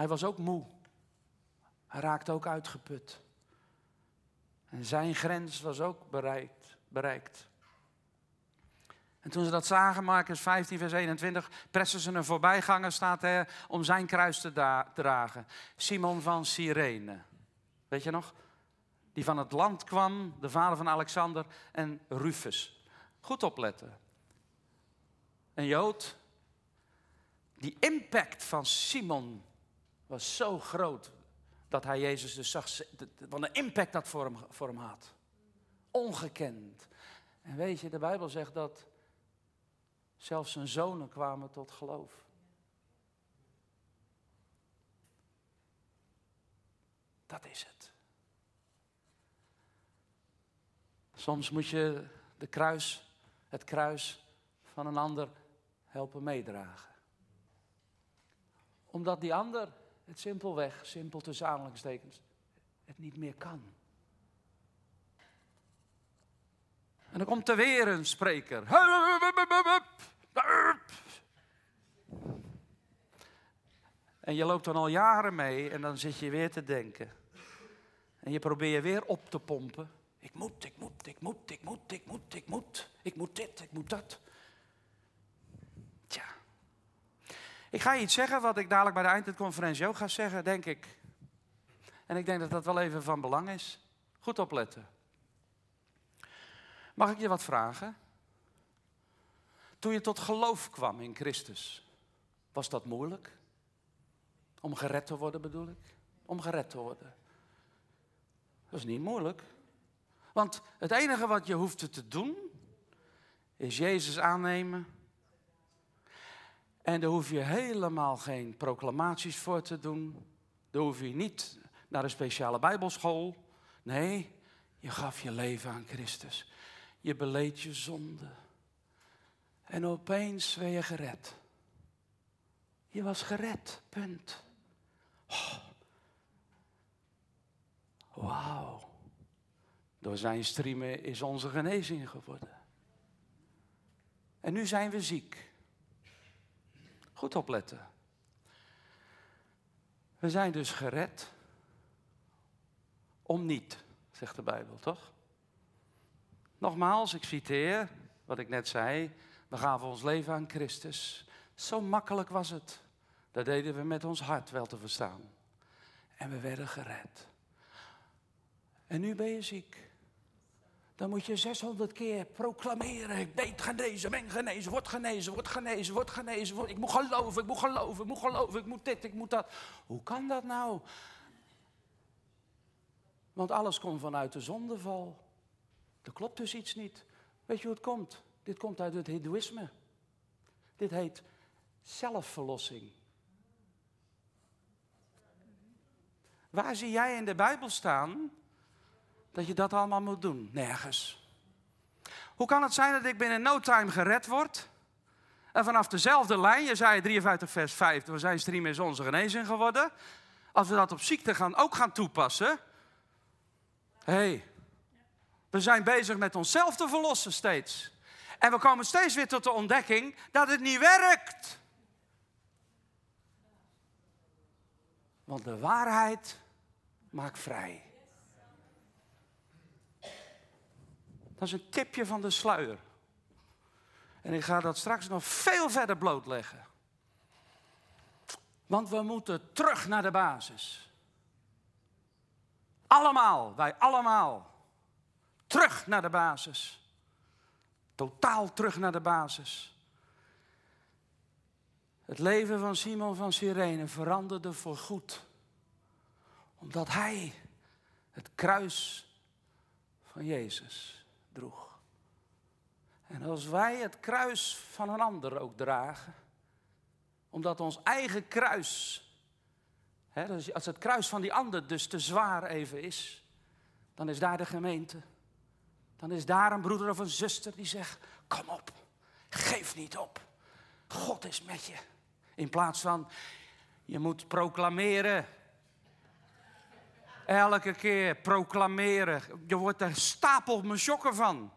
A: Hij was ook moe. Hij raakte ook uitgeput. En zijn grens was ook bereikt. bereikt. En toen ze dat zagen, Marcus 15, vers 21, pressen ze een voorbijganger, staat er, om zijn kruis te dragen. Simon van Cyrene. Weet je nog? die van het land kwam, de vader van Alexander en Rufus. Goed opletten. Een Jood. Die impact van Simon was zo groot dat hij Jezus dus zag, wat een impact dat voor hem, voor hem had. Ongekend. En weet je, de Bijbel zegt dat zelfs zijn zonen kwamen tot geloof. Dat is het. Soms moet je de kruis, het kruis van een ander helpen meedragen. Omdat die ander het simpelweg, simpel tussen aanhalingstekens, het niet meer kan. En dan komt er weer een spreker. En je loopt dan al jaren mee en dan zit je weer te denken. En je probeert weer op te pompen. Ik moet, ik moet, ik moet, ik moet, ik moet, ik moet. Ik moet dit, ik moet dat. Ik ga je iets zeggen wat ik dadelijk bij de eindtijdconferentie ook ga zeggen, denk ik. En ik denk dat dat wel even van belang is. Goed opletten. Mag ik je wat vragen? Toen je tot geloof kwam in Christus, was dat moeilijk? Om gered te worden bedoel ik? Om gered te worden. Dat is niet moeilijk. Want het enige wat je hoeft te doen, is Jezus aannemen. En daar hoef je helemaal geen proclamaties voor te doen. Daar hoef je niet naar een speciale Bijbelschool. Nee, je gaf je leven aan Christus. Je beleed je zonde. En opeens werd je gered. Je was gered, punt. Wauw. Door zijn streamen is onze genezing geworden. En nu zijn we ziek. Goed opletten. We zijn dus gered om niet, zegt de Bijbel, toch? Nogmaals, ik citeer wat ik net zei. We gaven ons leven aan Christus. Zo makkelijk was het. Dat deden we met ons hart wel te verstaan. En we werden gered. En nu ben je ziek. Dan moet je 600 keer proclameren. Ik ben genezen, ben genezen, word genezen, word genezen, word genezen. Ik moet geloven, ik moet geloven, ik moet geloven, ik moet dit, ik moet dat. Hoe kan dat nou? Want alles komt vanuit de zondeval. Er klopt dus iets niet. Weet je hoe het komt? Dit komt uit het Hindoeïsme. Dit heet zelfverlossing. Waar zie jij in de Bijbel staan dat je dat allemaal moet doen? Nergens. Hoe kan het zijn dat ik binnen no time gered word? En vanaf dezelfde lijn, je zei 53 vers 5, we zijn stream is onze genezing geworden. Als we dat op ziekte gaan, ook gaan toepassen. Hé, hey, we zijn bezig met onszelf te verlossen steeds. En we komen steeds weer tot de ontdekking dat het niet werkt. Want de waarheid maakt vrij. Dat is een tipje van de sluier. En ik ga dat straks nog veel verder blootleggen. Want we moeten terug naar de basis. Allemaal, wij allemaal. Terug naar de basis. Totaal terug naar de basis. Het leven van Simon van Sirene veranderde voorgoed. Omdat hij het kruis van Jezus droeg. En als wij het kruis van een ander ook dragen, omdat ons eigen kruis, hè, als het kruis van die ander dus te zwaar even is, dan is daar de gemeente. Dan is daar een broeder of een zuster die zegt: Kom op, geef niet op. God is met je. In plaats van je moet proclameren. Elke keer proclameren. Je wordt er stapel mijn schokken van.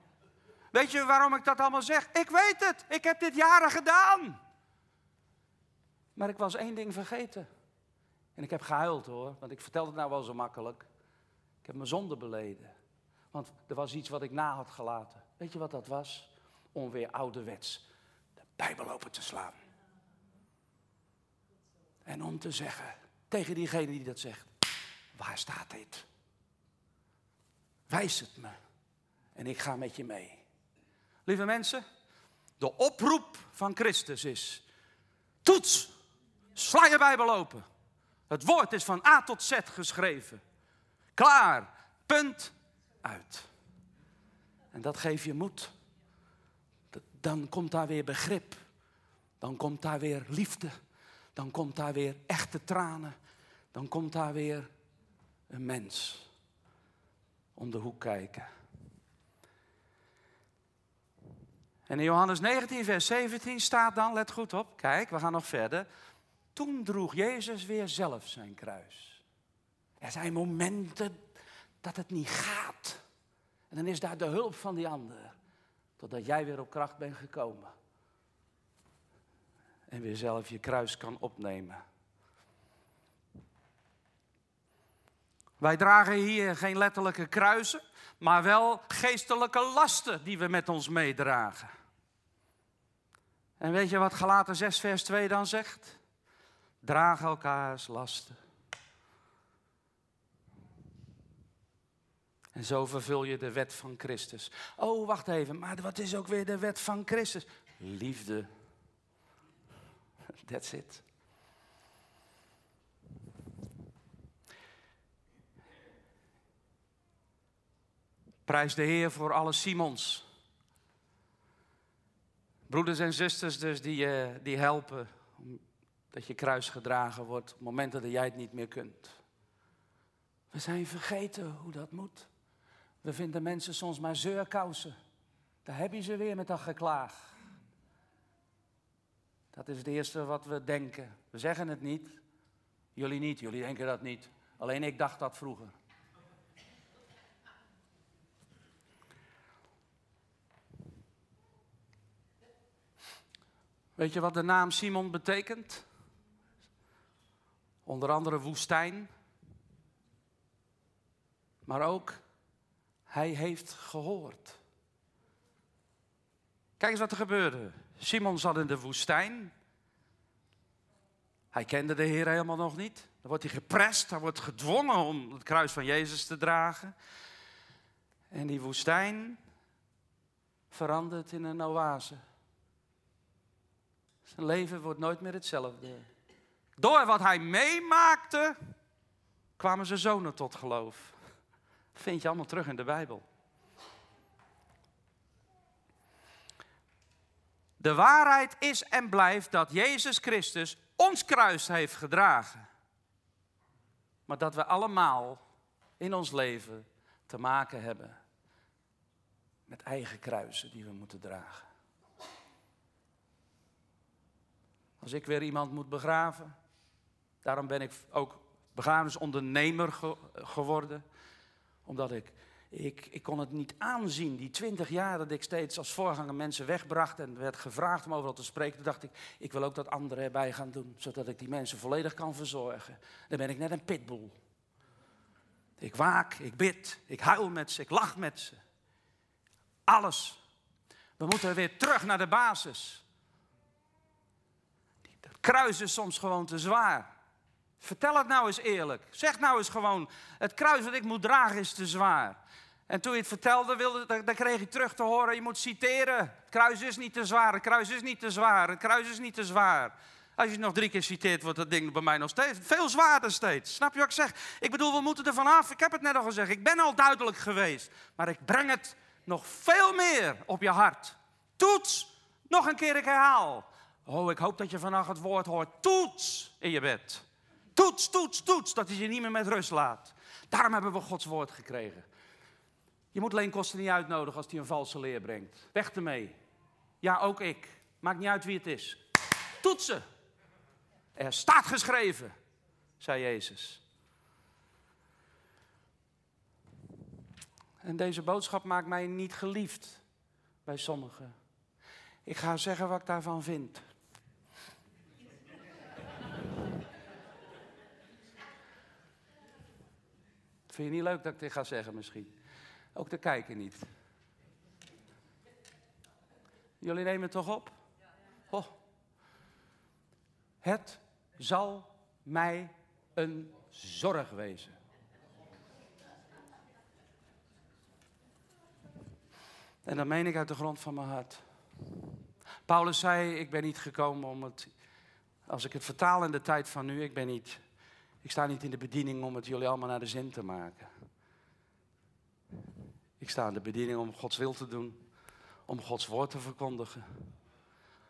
A: Weet je waarom ik dat allemaal zeg? Ik weet het. Ik heb dit jaren gedaan. Maar ik was één ding vergeten. En ik heb gehuild hoor, want ik vertel het nou wel zo makkelijk. Ik heb mijn zonde beleden. Want er was iets wat ik na had gelaten. Weet je wat dat was? Om weer ouderwets de Bijbel open te slaan. En om te zeggen tegen diegene die dat zegt: waar staat dit? Wijs het me en ik ga met je mee. Lieve mensen, de oproep van Christus is: toets, sla je Bijbel open. Het woord is van A tot Z geschreven. Klaar, punt, uit. En dat geeft je moed. Dan komt daar weer begrip. Dan komt daar weer liefde. Dan komt daar weer echte tranen. Dan komt daar weer een mens om de hoek kijken. En in Johannes 19, vers 17 staat dan, let goed op, kijk, we gaan nog verder. Toen droeg Jezus weer zelf zijn kruis. Er zijn momenten dat het niet gaat. En dan is daar de hulp van die ander. Totdat jij weer op kracht bent gekomen. En weer zelf je kruis kan opnemen. Wij dragen hier geen letterlijke kruisen, maar wel geestelijke lasten die we met ons meedragen. En weet je wat Galaten 6 vers 2 dan zegt? Draag elkaars lasten En zo vervul je de wet van Christus. Oh, wacht even, maar wat is ook weer de wet van Christus? Liefde. That's it. Prijs de Heer voor alle Simons. Broeders en zusters dus die, uh, die helpen dat je kruis gedragen wordt op momenten dat jij het niet meer kunt. We zijn vergeten hoe dat moet. We vinden mensen soms maar zeurkousen. Daar heb je ze weer met dat geklaag. Dat is het eerste wat we denken. We zeggen het niet. Jullie niet, jullie denken dat niet. Alleen ik dacht dat vroeger. Weet je wat de naam Simon betekent? Onder andere woestijn. Maar ook, hij heeft gehoord. Kijk eens wat er gebeurde. Simon zat in de woestijn. Hij kende de Heer helemaal nog niet. Dan wordt hij geprest, hij wordt gedwongen om het kruis van Jezus te dragen. En die woestijn verandert in een oase. Zijn leven wordt nooit meer hetzelfde. Door wat hij meemaakte, kwamen zijn zonen tot geloof. Dat vind je allemaal terug in de Bijbel. De waarheid is en blijft dat Jezus Christus ons kruis heeft gedragen. Maar dat we allemaal in ons leven te maken hebben met eigen kruisen die we moeten dragen. Als ik weer iemand moet begraven, daarom ben ik ook begrafenisondernemer geworden, omdat ik ik, ik kon het niet aanzien, die twintig jaar dat ik steeds als voorganger mensen wegbracht en werd gevraagd om overal te spreken. Toen dacht ik, ik wil ook dat anderen erbij gaan doen, zodat ik die mensen volledig kan verzorgen. Dan ben ik net een pitbull. Ik waak, ik bid, ik huil met ze, ik lach met ze. Alles. We moeten weer terug naar de basis. Kruis is soms gewoon te zwaar. Vertel het nou eens eerlijk. Zeg nou eens gewoon, het kruis dat ik moet dragen is te zwaar. En toen je het vertelde, wilde, dan, kreeg ik terug te horen, je moet citeren. Het kruis is niet te zwaar, het kruis is niet te zwaar, het kruis is niet te zwaar. Als je het nog drie keer citeert, wordt dat ding bij mij nog steeds veel zwaarder steeds. Snap je wat ik zeg? Ik bedoel, we moeten er vanaf. Ik heb het net al gezegd, ik ben al duidelijk geweest. Maar ik breng het nog veel meer op je hart. Toets, nog een keer, ik herhaal. Oh, ik hoop dat je vannacht het woord hoort. Toets in je bed. Toets, toets, toets, dat hij je niet meer met rust laat. Daarom hebben we Gods woord gekregen. Je moet alleen kosten niet uitnodigen als hij een valse leer brengt. Weg ermee. Ja, ook ik. Maakt niet uit wie het is. Toetsen. Er staat geschreven, zei Jezus. En deze boodschap maakt mij niet geliefd bij sommigen. Ik ga zeggen wat ik daarvan vind. Vind je niet leuk dat ik dit ga zeggen misschien? Ook te kijken niet. Jullie nemen het toch op? Het zal mij een zorg wezen. En dat meen ik uit de grond van mijn hart. Paulus zei: Ik ben niet gekomen om het. Als ik het vertaal in de tijd van nu, ik ben niet. Ik sta niet in de bediening om het jullie allemaal naar de zin te maken. Ik sta in de bediening om Gods wil te doen, om Gods woord te verkondigen.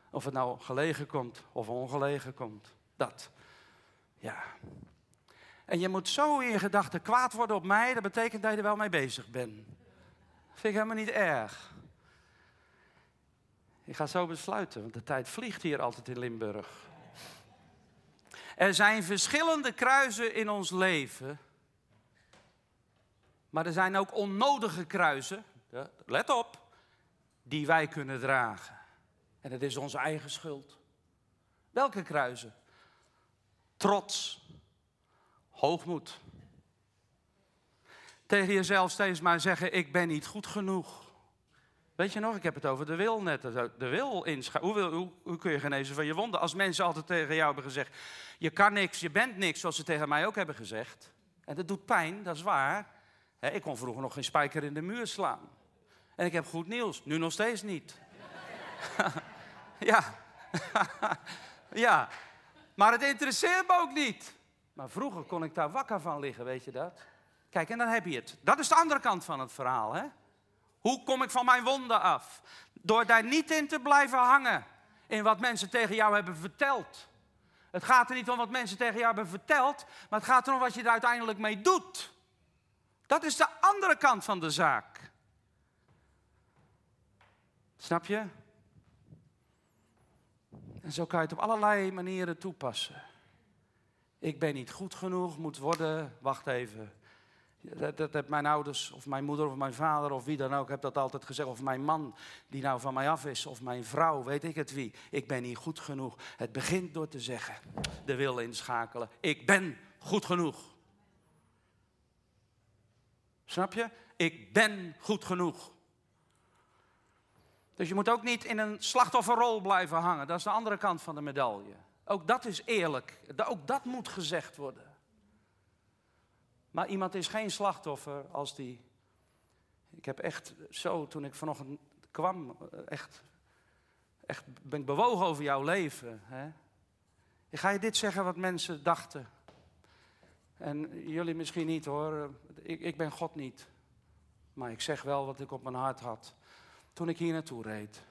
A: Of het nou gelegen komt of ongelegen komt. Dat. Ja. En je moet zo in je gedachten kwaad worden op mij, dat betekent dat je er wel mee bezig bent. Dat vind ik helemaal niet erg. Ik ga zo besluiten, want de tijd vliegt hier altijd in Limburg. Er zijn verschillende kruisen in ons leven maar er zijn ook onnodige kruisen, let op, die wij kunnen dragen. En het is onze eigen schuld. Welke kruisen? Trots, hoogmoed. Tegen jezelf steeds maar zeggen, ik ben niet goed genoeg. Weet je nog, ik heb het over de wil net. De wil inschrijven. Hoe, hoe, hoe, kun je genezen van je wonden? Als mensen altijd tegen jou hebben gezegd, je kan niks, je bent niks, zoals ze tegen mij ook hebben gezegd. En dat doet pijn, dat is waar. Ik kon vroeger nog geen spijker in de muur slaan. En ik heb goed nieuws, nu nog steeds niet. ja. ja. Maar het interesseert me ook niet. Maar vroeger kon ik daar wakker van liggen, weet je dat? Kijk, en dan heb je het. Dat is de andere kant van het verhaal, hè? Hoe kom ik van mijn wonden af? Door daar niet in te blijven hangen in wat mensen tegen jou hebben verteld. Het gaat er niet om wat mensen tegen jou hebben verteld, maar het gaat erom wat je er uiteindelijk mee doet. Dat is de andere kant van de zaak. Snap je? En zo kan je het op allerlei manieren toepassen. Ik ben niet goed genoeg, moet worden. Wacht even. Dat, dat heb mijn ouders of mijn moeder of mijn vader of wie dan ook, heb dat altijd gezegd. Of mijn man die nou van mij af is, of mijn vrouw, weet ik het wie. Ik ben niet goed genoeg. Het begint door te zeggen, de wil inschakelen. Ik ben goed genoeg. Snap je? Ik ben goed genoeg. Dus je moet ook niet in een slachtofferrol blijven hangen. Dat is de andere kant van de medaille. Ook dat is eerlijk. Ook dat moet gezegd worden. Maar iemand is geen slachtoffer als die. Ik heb echt zo, toen ik vanochtend kwam, echt, echt ben ik bewogen over jouw leven. Hè? Ik ga je dit zeggen wat mensen dachten. En jullie misschien niet hoor. Ik, ik ben God niet. Maar ik zeg wel wat ik op mijn hart had toen ik hier naartoe reed.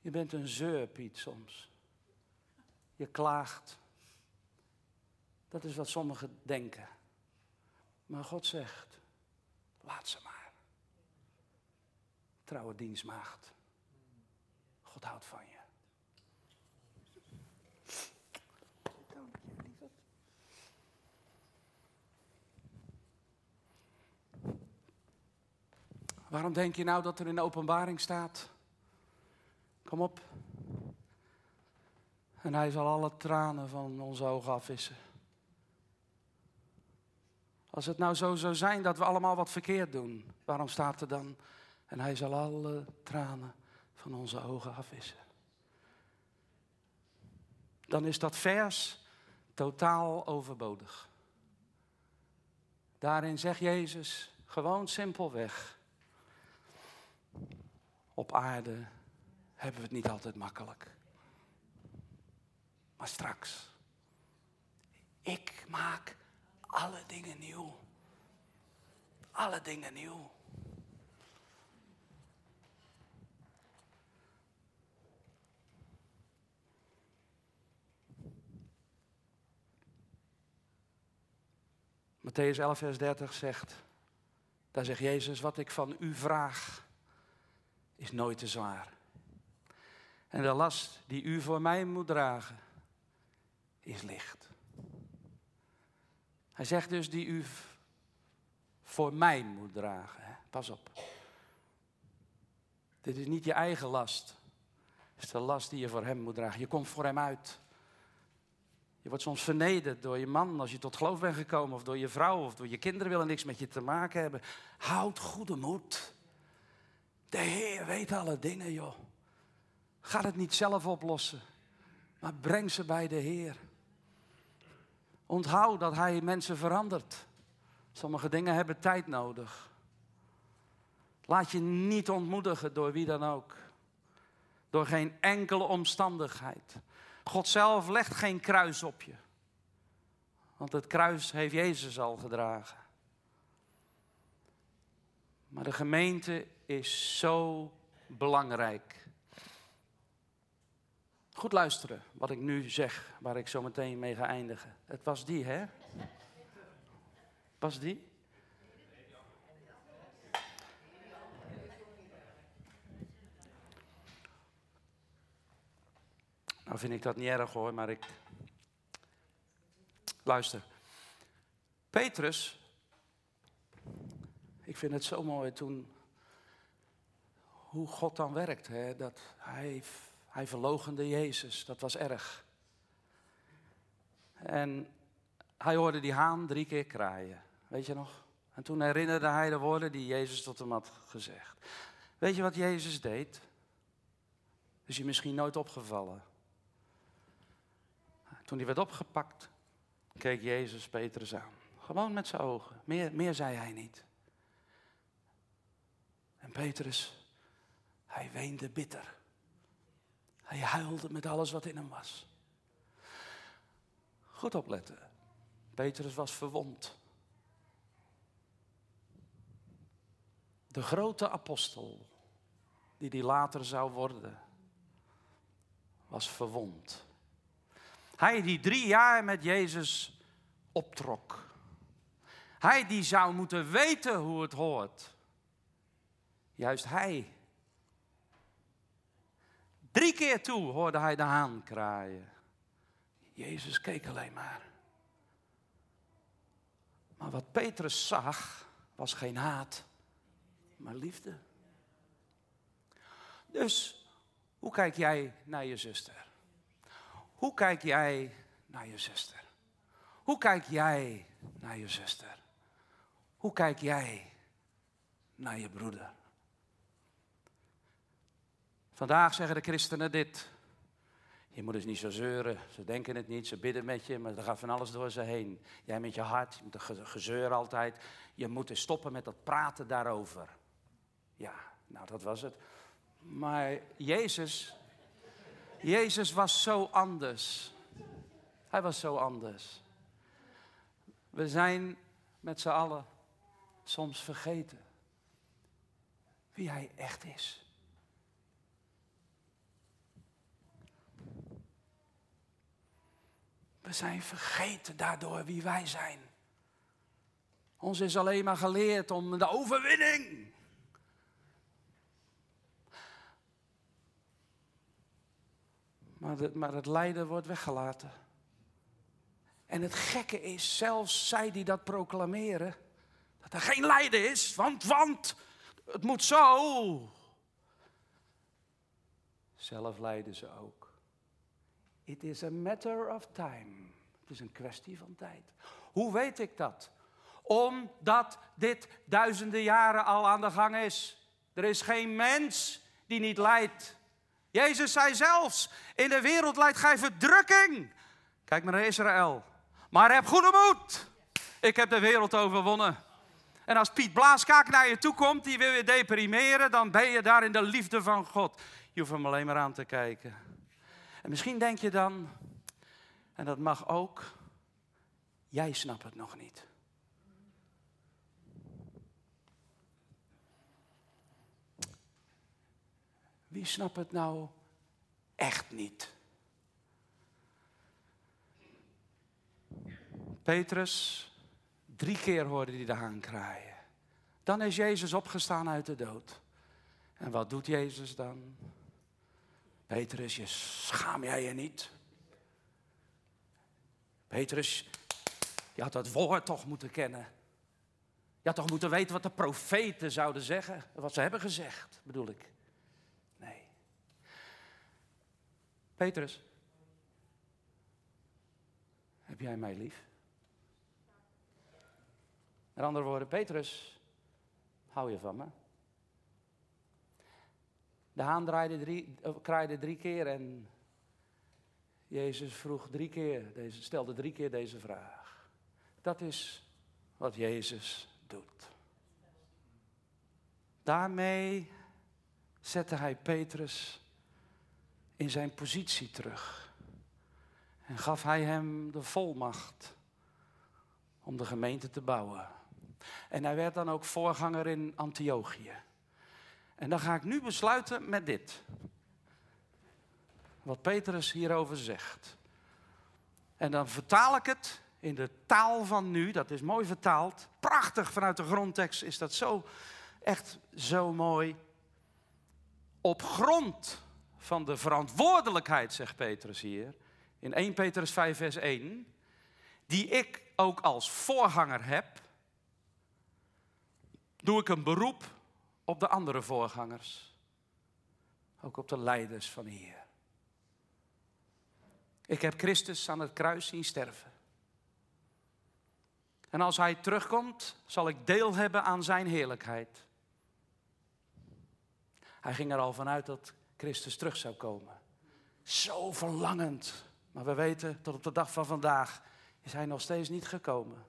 A: Je bent een zeur, Piet, soms. Je klaagt. Dat is wat sommigen denken. Maar God zegt, laat ze maar. Trouwe dienstmaagd. God houdt van je. Waarom denk je nou dat er in de openbaring staat? Kom op. En hij zal alle tranen van onze ogen afwissen. Als het nou zo zou zijn dat we allemaal wat verkeerd doen, waarom staat er dan? En hij zal alle tranen van onze ogen afwissen. Dan is dat vers totaal overbodig. Daarin zegt Jezus gewoon simpelweg: Op aarde hebben we het niet altijd makkelijk. Maar straks, ik maak alle dingen nieuw. Alle dingen nieuw. Matthäus 11, vers 30 zegt, daar zegt Jezus, wat ik van u vraag, is nooit te zwaar. En de last die u voor mij moet dragen, is licht. Hij zegt dus die u voor mij moet dragen. Pas op. Dit is niet je eigen last. Het is de last die je voor hem moet dragen. Je komt voor hem uit. Je wordt soms vernederd door je man als je tot geloof bent gekomen, of door je vrouw, of door je kinderen willen niks met je te maken hebben. Houd goede moed. De Heer weet alle dingen, joh. Ga het niet zelf oplossen, maar breng ze bij de Heer. Onthoud dat Hij mensen verandert. Sommige dingen hebben tijd nodig. Laat je niet ontmoedigen door wie dan ook. Door geen enkele omstandigheid. God zelf legt geen kruis op je. Want het kruis heeft Jezus al gedragen. Maar de gemeente is zo belangrijk. Goed luisteren wat ik nu zeg, waar ik zo meteen mee ga eindigen. Het was die, hè? Was die? Nou vind ik dat niet erg hoor, maar ik. Luister. Petrus, ik vind het zo mooi toen. Hoe God dan werkt, hè? dat hij hij verlogende Jezus, dat was erg. En hij hoorde die haan drie keer kraaien, weet je nog? En toen herinnerde hij de woorden die Jezus tot hem had gezegd. Weet je wat Jezus deed? Is je misschien nooit opgevallen? Toen hij werd opgepakt, keek Jezus Petrus aan. Gewoon met zijn ogen. Meer, meer zei hij niet. En Petrus, hij weende bitter. Hij huilde met alles wat in hem was. Goed opletten. Petrus was verwond. De grote apostel, die die later zou worden, was verwond. Hij die drie jaar met Jezus optrok. Hij die zou moeten weten hoe het hoort. Juist hij Drie keer toe hoorde hij de haan kraaien. Jezus keek alleen maar. Maar wat Petrus zag, was geen haat, maar liefde. Dus, hoe kijk jij naar je zuster? Hoe kijk jij naar je zuster? Hoe kijk jij naar je zuster? Hoe kijk jij naar je broeder? Vandaag zeggen de christenen dit. Je moet eens niet zo zeuren. Ze denken het niet, ze bidden met je, maar er gaat van alles door ze heen. Jij met je hart, je moet gezeur altijd. Je moet eens stoppen met dat praten daarover. Ja, nou dat was het. Maar Jezus, Jezus was zo anders. Hij was zo anders. We zijn met z'n allen soms vergeten wie hij echt is. We zijn vergeten daardoor wie wij zijn. Ons is alleen maar geleerd om de overwinning. Maar, maar het lijden wordt weggelaten. En het gekke is, zelfs zij die dat proclameren, dat er geen lijden is, want, want, het moet zo. Zelf lijden ze ook. It is a matter of time. Het is een kwestie van tijd. Hoe weet ik dat? Omdat dit duizenden jaren al aan de gang is. Er is geen mens die niet lijdt. Jezus zei zelfs, in de wereld leidt gij verdrukking. Kijk maar naar Israël. Maar heb goede moed. Ik heb de wereld overwonnen. En als Piet Blaaskaak naar je toe komt, die wil je deprimeren, dan ben je daar in de liefde van God. Je hoeft hem alleen maar aan te kijken. En misschien denk je dan, en dat mag ook, jij snapt het nog niet. Wie snapt het nou echt niet? Petrus, drie keer hoorde hij de haan kraaien. Dan is Jezus opgestaan uit de dood. En wat doet Jezus dan? Petrus, je schaam jij je niet? Petrus, je had het woord toch moeten kennen. Je had toch moeten weten wat de profeten zouden zeggen. Wat ze hebben gezegd, bedoel ik. Nee. Petrus, heb jij mij lief? Met andere woorden, Petrus, hou je van me? De haan draaide drie, kraaide drie keer en Jezus vroeg drie keer, deze, stelde drie keer deze vraag. Dat is wat Jezus doet. Daarmee zette hij Petrus in zijn positie terug. En gaf hij hem de volmacht om de gemeente te bouwen. En hij werd dan ook voorganger in Antiochië. En dan ga ik nu besluiten met dit. Wat Petrus hierover zegt. En dan vertaal ik het in de taal van nu. Dat is mooi vertaald. Prachtig vanuit de grondtekst is dat zo, echt zo mooi. Op grond van de verantwoordelijkheid, zegt Petrus hier, in 1 Petrus 5, vers 1, die ik ook als voorganger heb, doe ik een beroep op de andere voorgangers. Ook op de leiders van hier. Ik heb Christus aan het kruis zien sterven. En als hij terugkomt, zal ik deel hebben aan zijn heerlijkheid. Hij ging er al vanuit dat Christus terug zou komen. Zo verlangend. Maar we weten, tot op de dag van vandaag is hij nog steeds niet gekomen.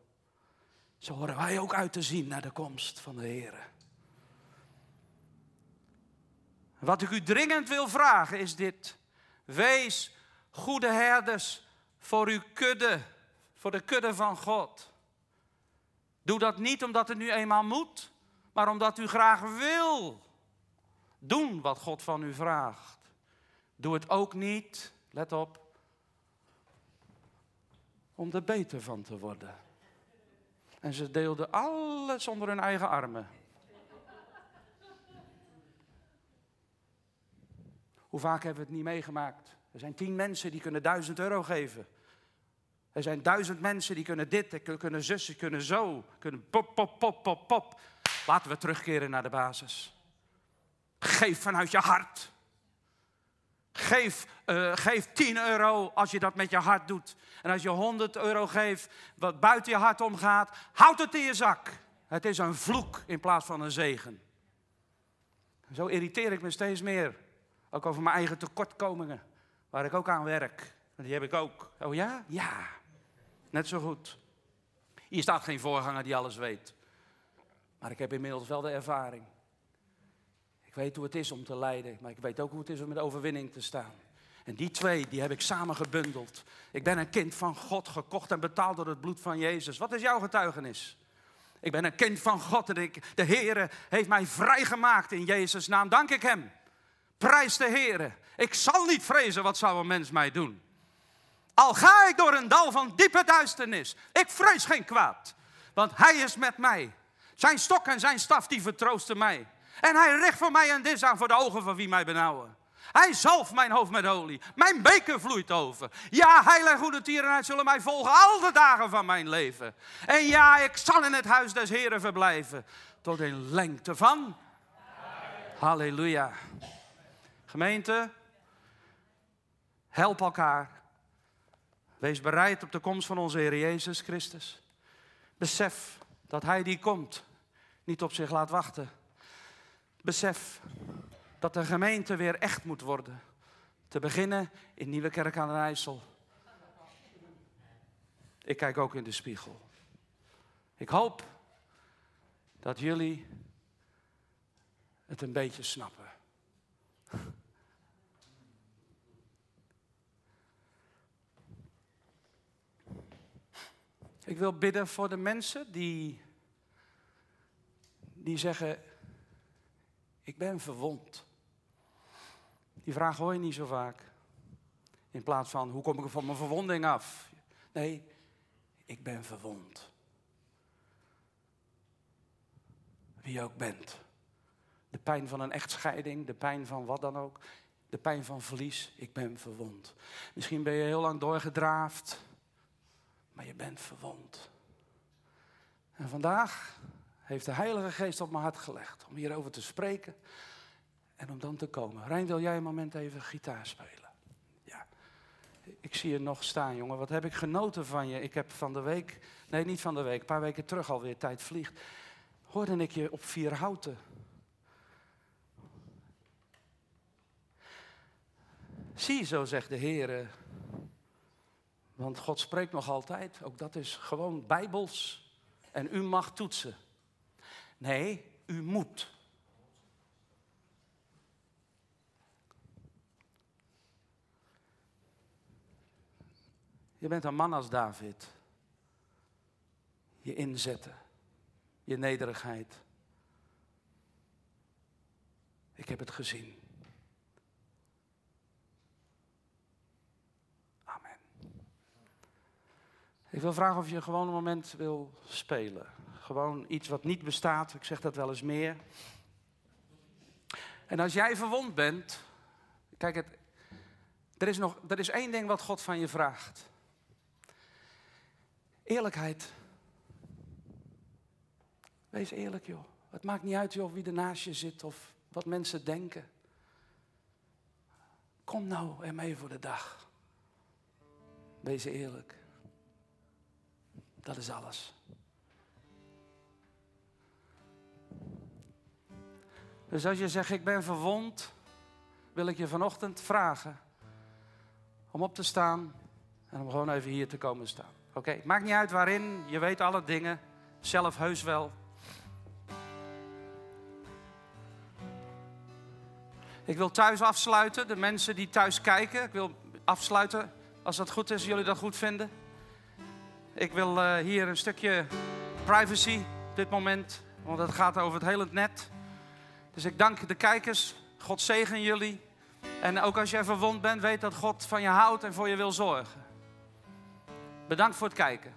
A: Zo horen wij ook uit te zien naar de komst van de Heer. Wat ik u dringend wil vragen is dit. Wees goede herders voor uw kudde, voor de kudde van God. Doe dat niet omdat het nu eenmaal moet, maar omdat u graag wil doen wat God van u vraagt. Doe het ook niet, let op, om er beter van te worden. En ze deelden alles onder hun eigen armen. Hoe vaak hebben we het niet meegemaakt? Er zijn tien mensen die kunnen duizend euro geven. Er zijn duizend mensen die kunnen dit, kunnen zus, die kunnen zo. Kunnen pop, pop, pop, pop, pop. Laten we terugkeren naar de basis. Geef vanuit je hart. Geef, uh, geef 10 euro als je dat met je hart doet. En als je 100 euro geeft wat buiten je hart omgaat, houd het in je zak. Het is een vloek in plaats van een zegen. Zo irriteer ik me steeds meer. Ook over mijn eigen tekortkomingen, waar ik ook aan werk. Die heb ik ook. Oh ja? Ja. Net zo goed. Hier staat geen voorganger die alles weet. Maar ik heb inmiddels wel de ervaring. Ik weet hoe het is om te lijden, maar ik weet ook hoe het is om met overwinning te staan. En die twee, die heb ik samen gebundeld. Ik ben een kind van God, gekocht en betaald door het bloed van Jezus. Wat is jouw getuigenis? Ik ben een kind van God en ik, de Heer heeft mij vrijgemaakt in Jezus' naam. Dank ik Hem. Prijs de Heer. Ik zal niet vrezen wat zou een mens mij doen. Al ga ik door een dal van diepe duisternis. Ik vrees geen kwaad, want Hij is met mij. Zijn stok en zijn staf die vertroosten mij. En hij richt voor mij een dis aan voor de ogen van wie mij benauwen. Hij zalft mijn hoofd met olie. Mijn beker vloeit over. Ja, heil en goede tierenheid zullen mij volgen al de dagen van mijn leven. En ja, ik zal in het huis des Heren verblijven. Tot in lengte van. Halleluja. Gemeente, help elkaar. Wees bereid op de komst van onze Heer Jezus Christus. Besef dat Hij die komt niet op zich laat wachten Besef dat de gemeente weer echt moet worden. Te beginnen in Nieuwe Kerk aan de IJssel. Ik kijk ook in de spiegel. Ik hoop dat jullie het een beetje snappen. Ik wil bidden voor de mensen die, die zeggen, ik ben verwond. Die vraag hoor je niet zo vaak. In plaats van, hoe kom ik van mijn verwonding af? Nee, ik ben verwond. Wie je ook bent. De pijn van een echtscheiding, de pijn van wat dan ook. De pijn van verlies, ik ben verwond. Misschien ben je heel lang doorgedraafd, maar je bent verwond. En vandaag heeft de Heilige Geest op mijn hart gelegd om hierover te spreken en om dan te komen. Rijn, wil jij een moment even gitaar spelen? Ja. Ik zie je nog staan, jongen. Wat heb ik genoten van je. Ik heb van de week, nee niet van de week, een paar weken terug alweer, tijd vliegt, hoorde ik je op vier houten. Zie, zo zegt de Heer. Want God spreekt nog altijd. Ook dat is gewoon bijbels. En u mag toetsen. Nee, u moet. Je bent een man als David. Je inzetten, je nederigheid. Ik heb het gezien. Amen. Ik wil vragen of je gewoon een moment wil spelen. Gewoon iets wat niet bestaat. Ik zeg dat wel eens meer. En als jij verwond bent, kijk, het, er, is nog, er is één ding wat God van je vraagt. Eerlijkheid. Wees eerlijk, joh. Het maakt niet uit, joh, wie er naast je zit of wat mensen denken. Kom nou ermee voor de dag. Wees eerlijk. Dat is alles. Dus als je zegt, ik ben verwond, wil ik je vanochtend vragen om op te staan en om gewoon even hier te komen staan. Oké, maakt niet uit waarin, je weet alle dingen, zelf heus wel. Ik wil thuis afsluiten, de mensen die thuis kijken, ik wil afsluiten als dat goed is, jullie dat goed vinden. Ik wil uh, hier een stukje privacy op dit moment, want het gaat over het hele net. Dus ik dank de kijkers. God zegen jullie. En ook als jij verwond bent, weet dat God van je houdt en voor je wil zorgen. Bedankt voor het kijken.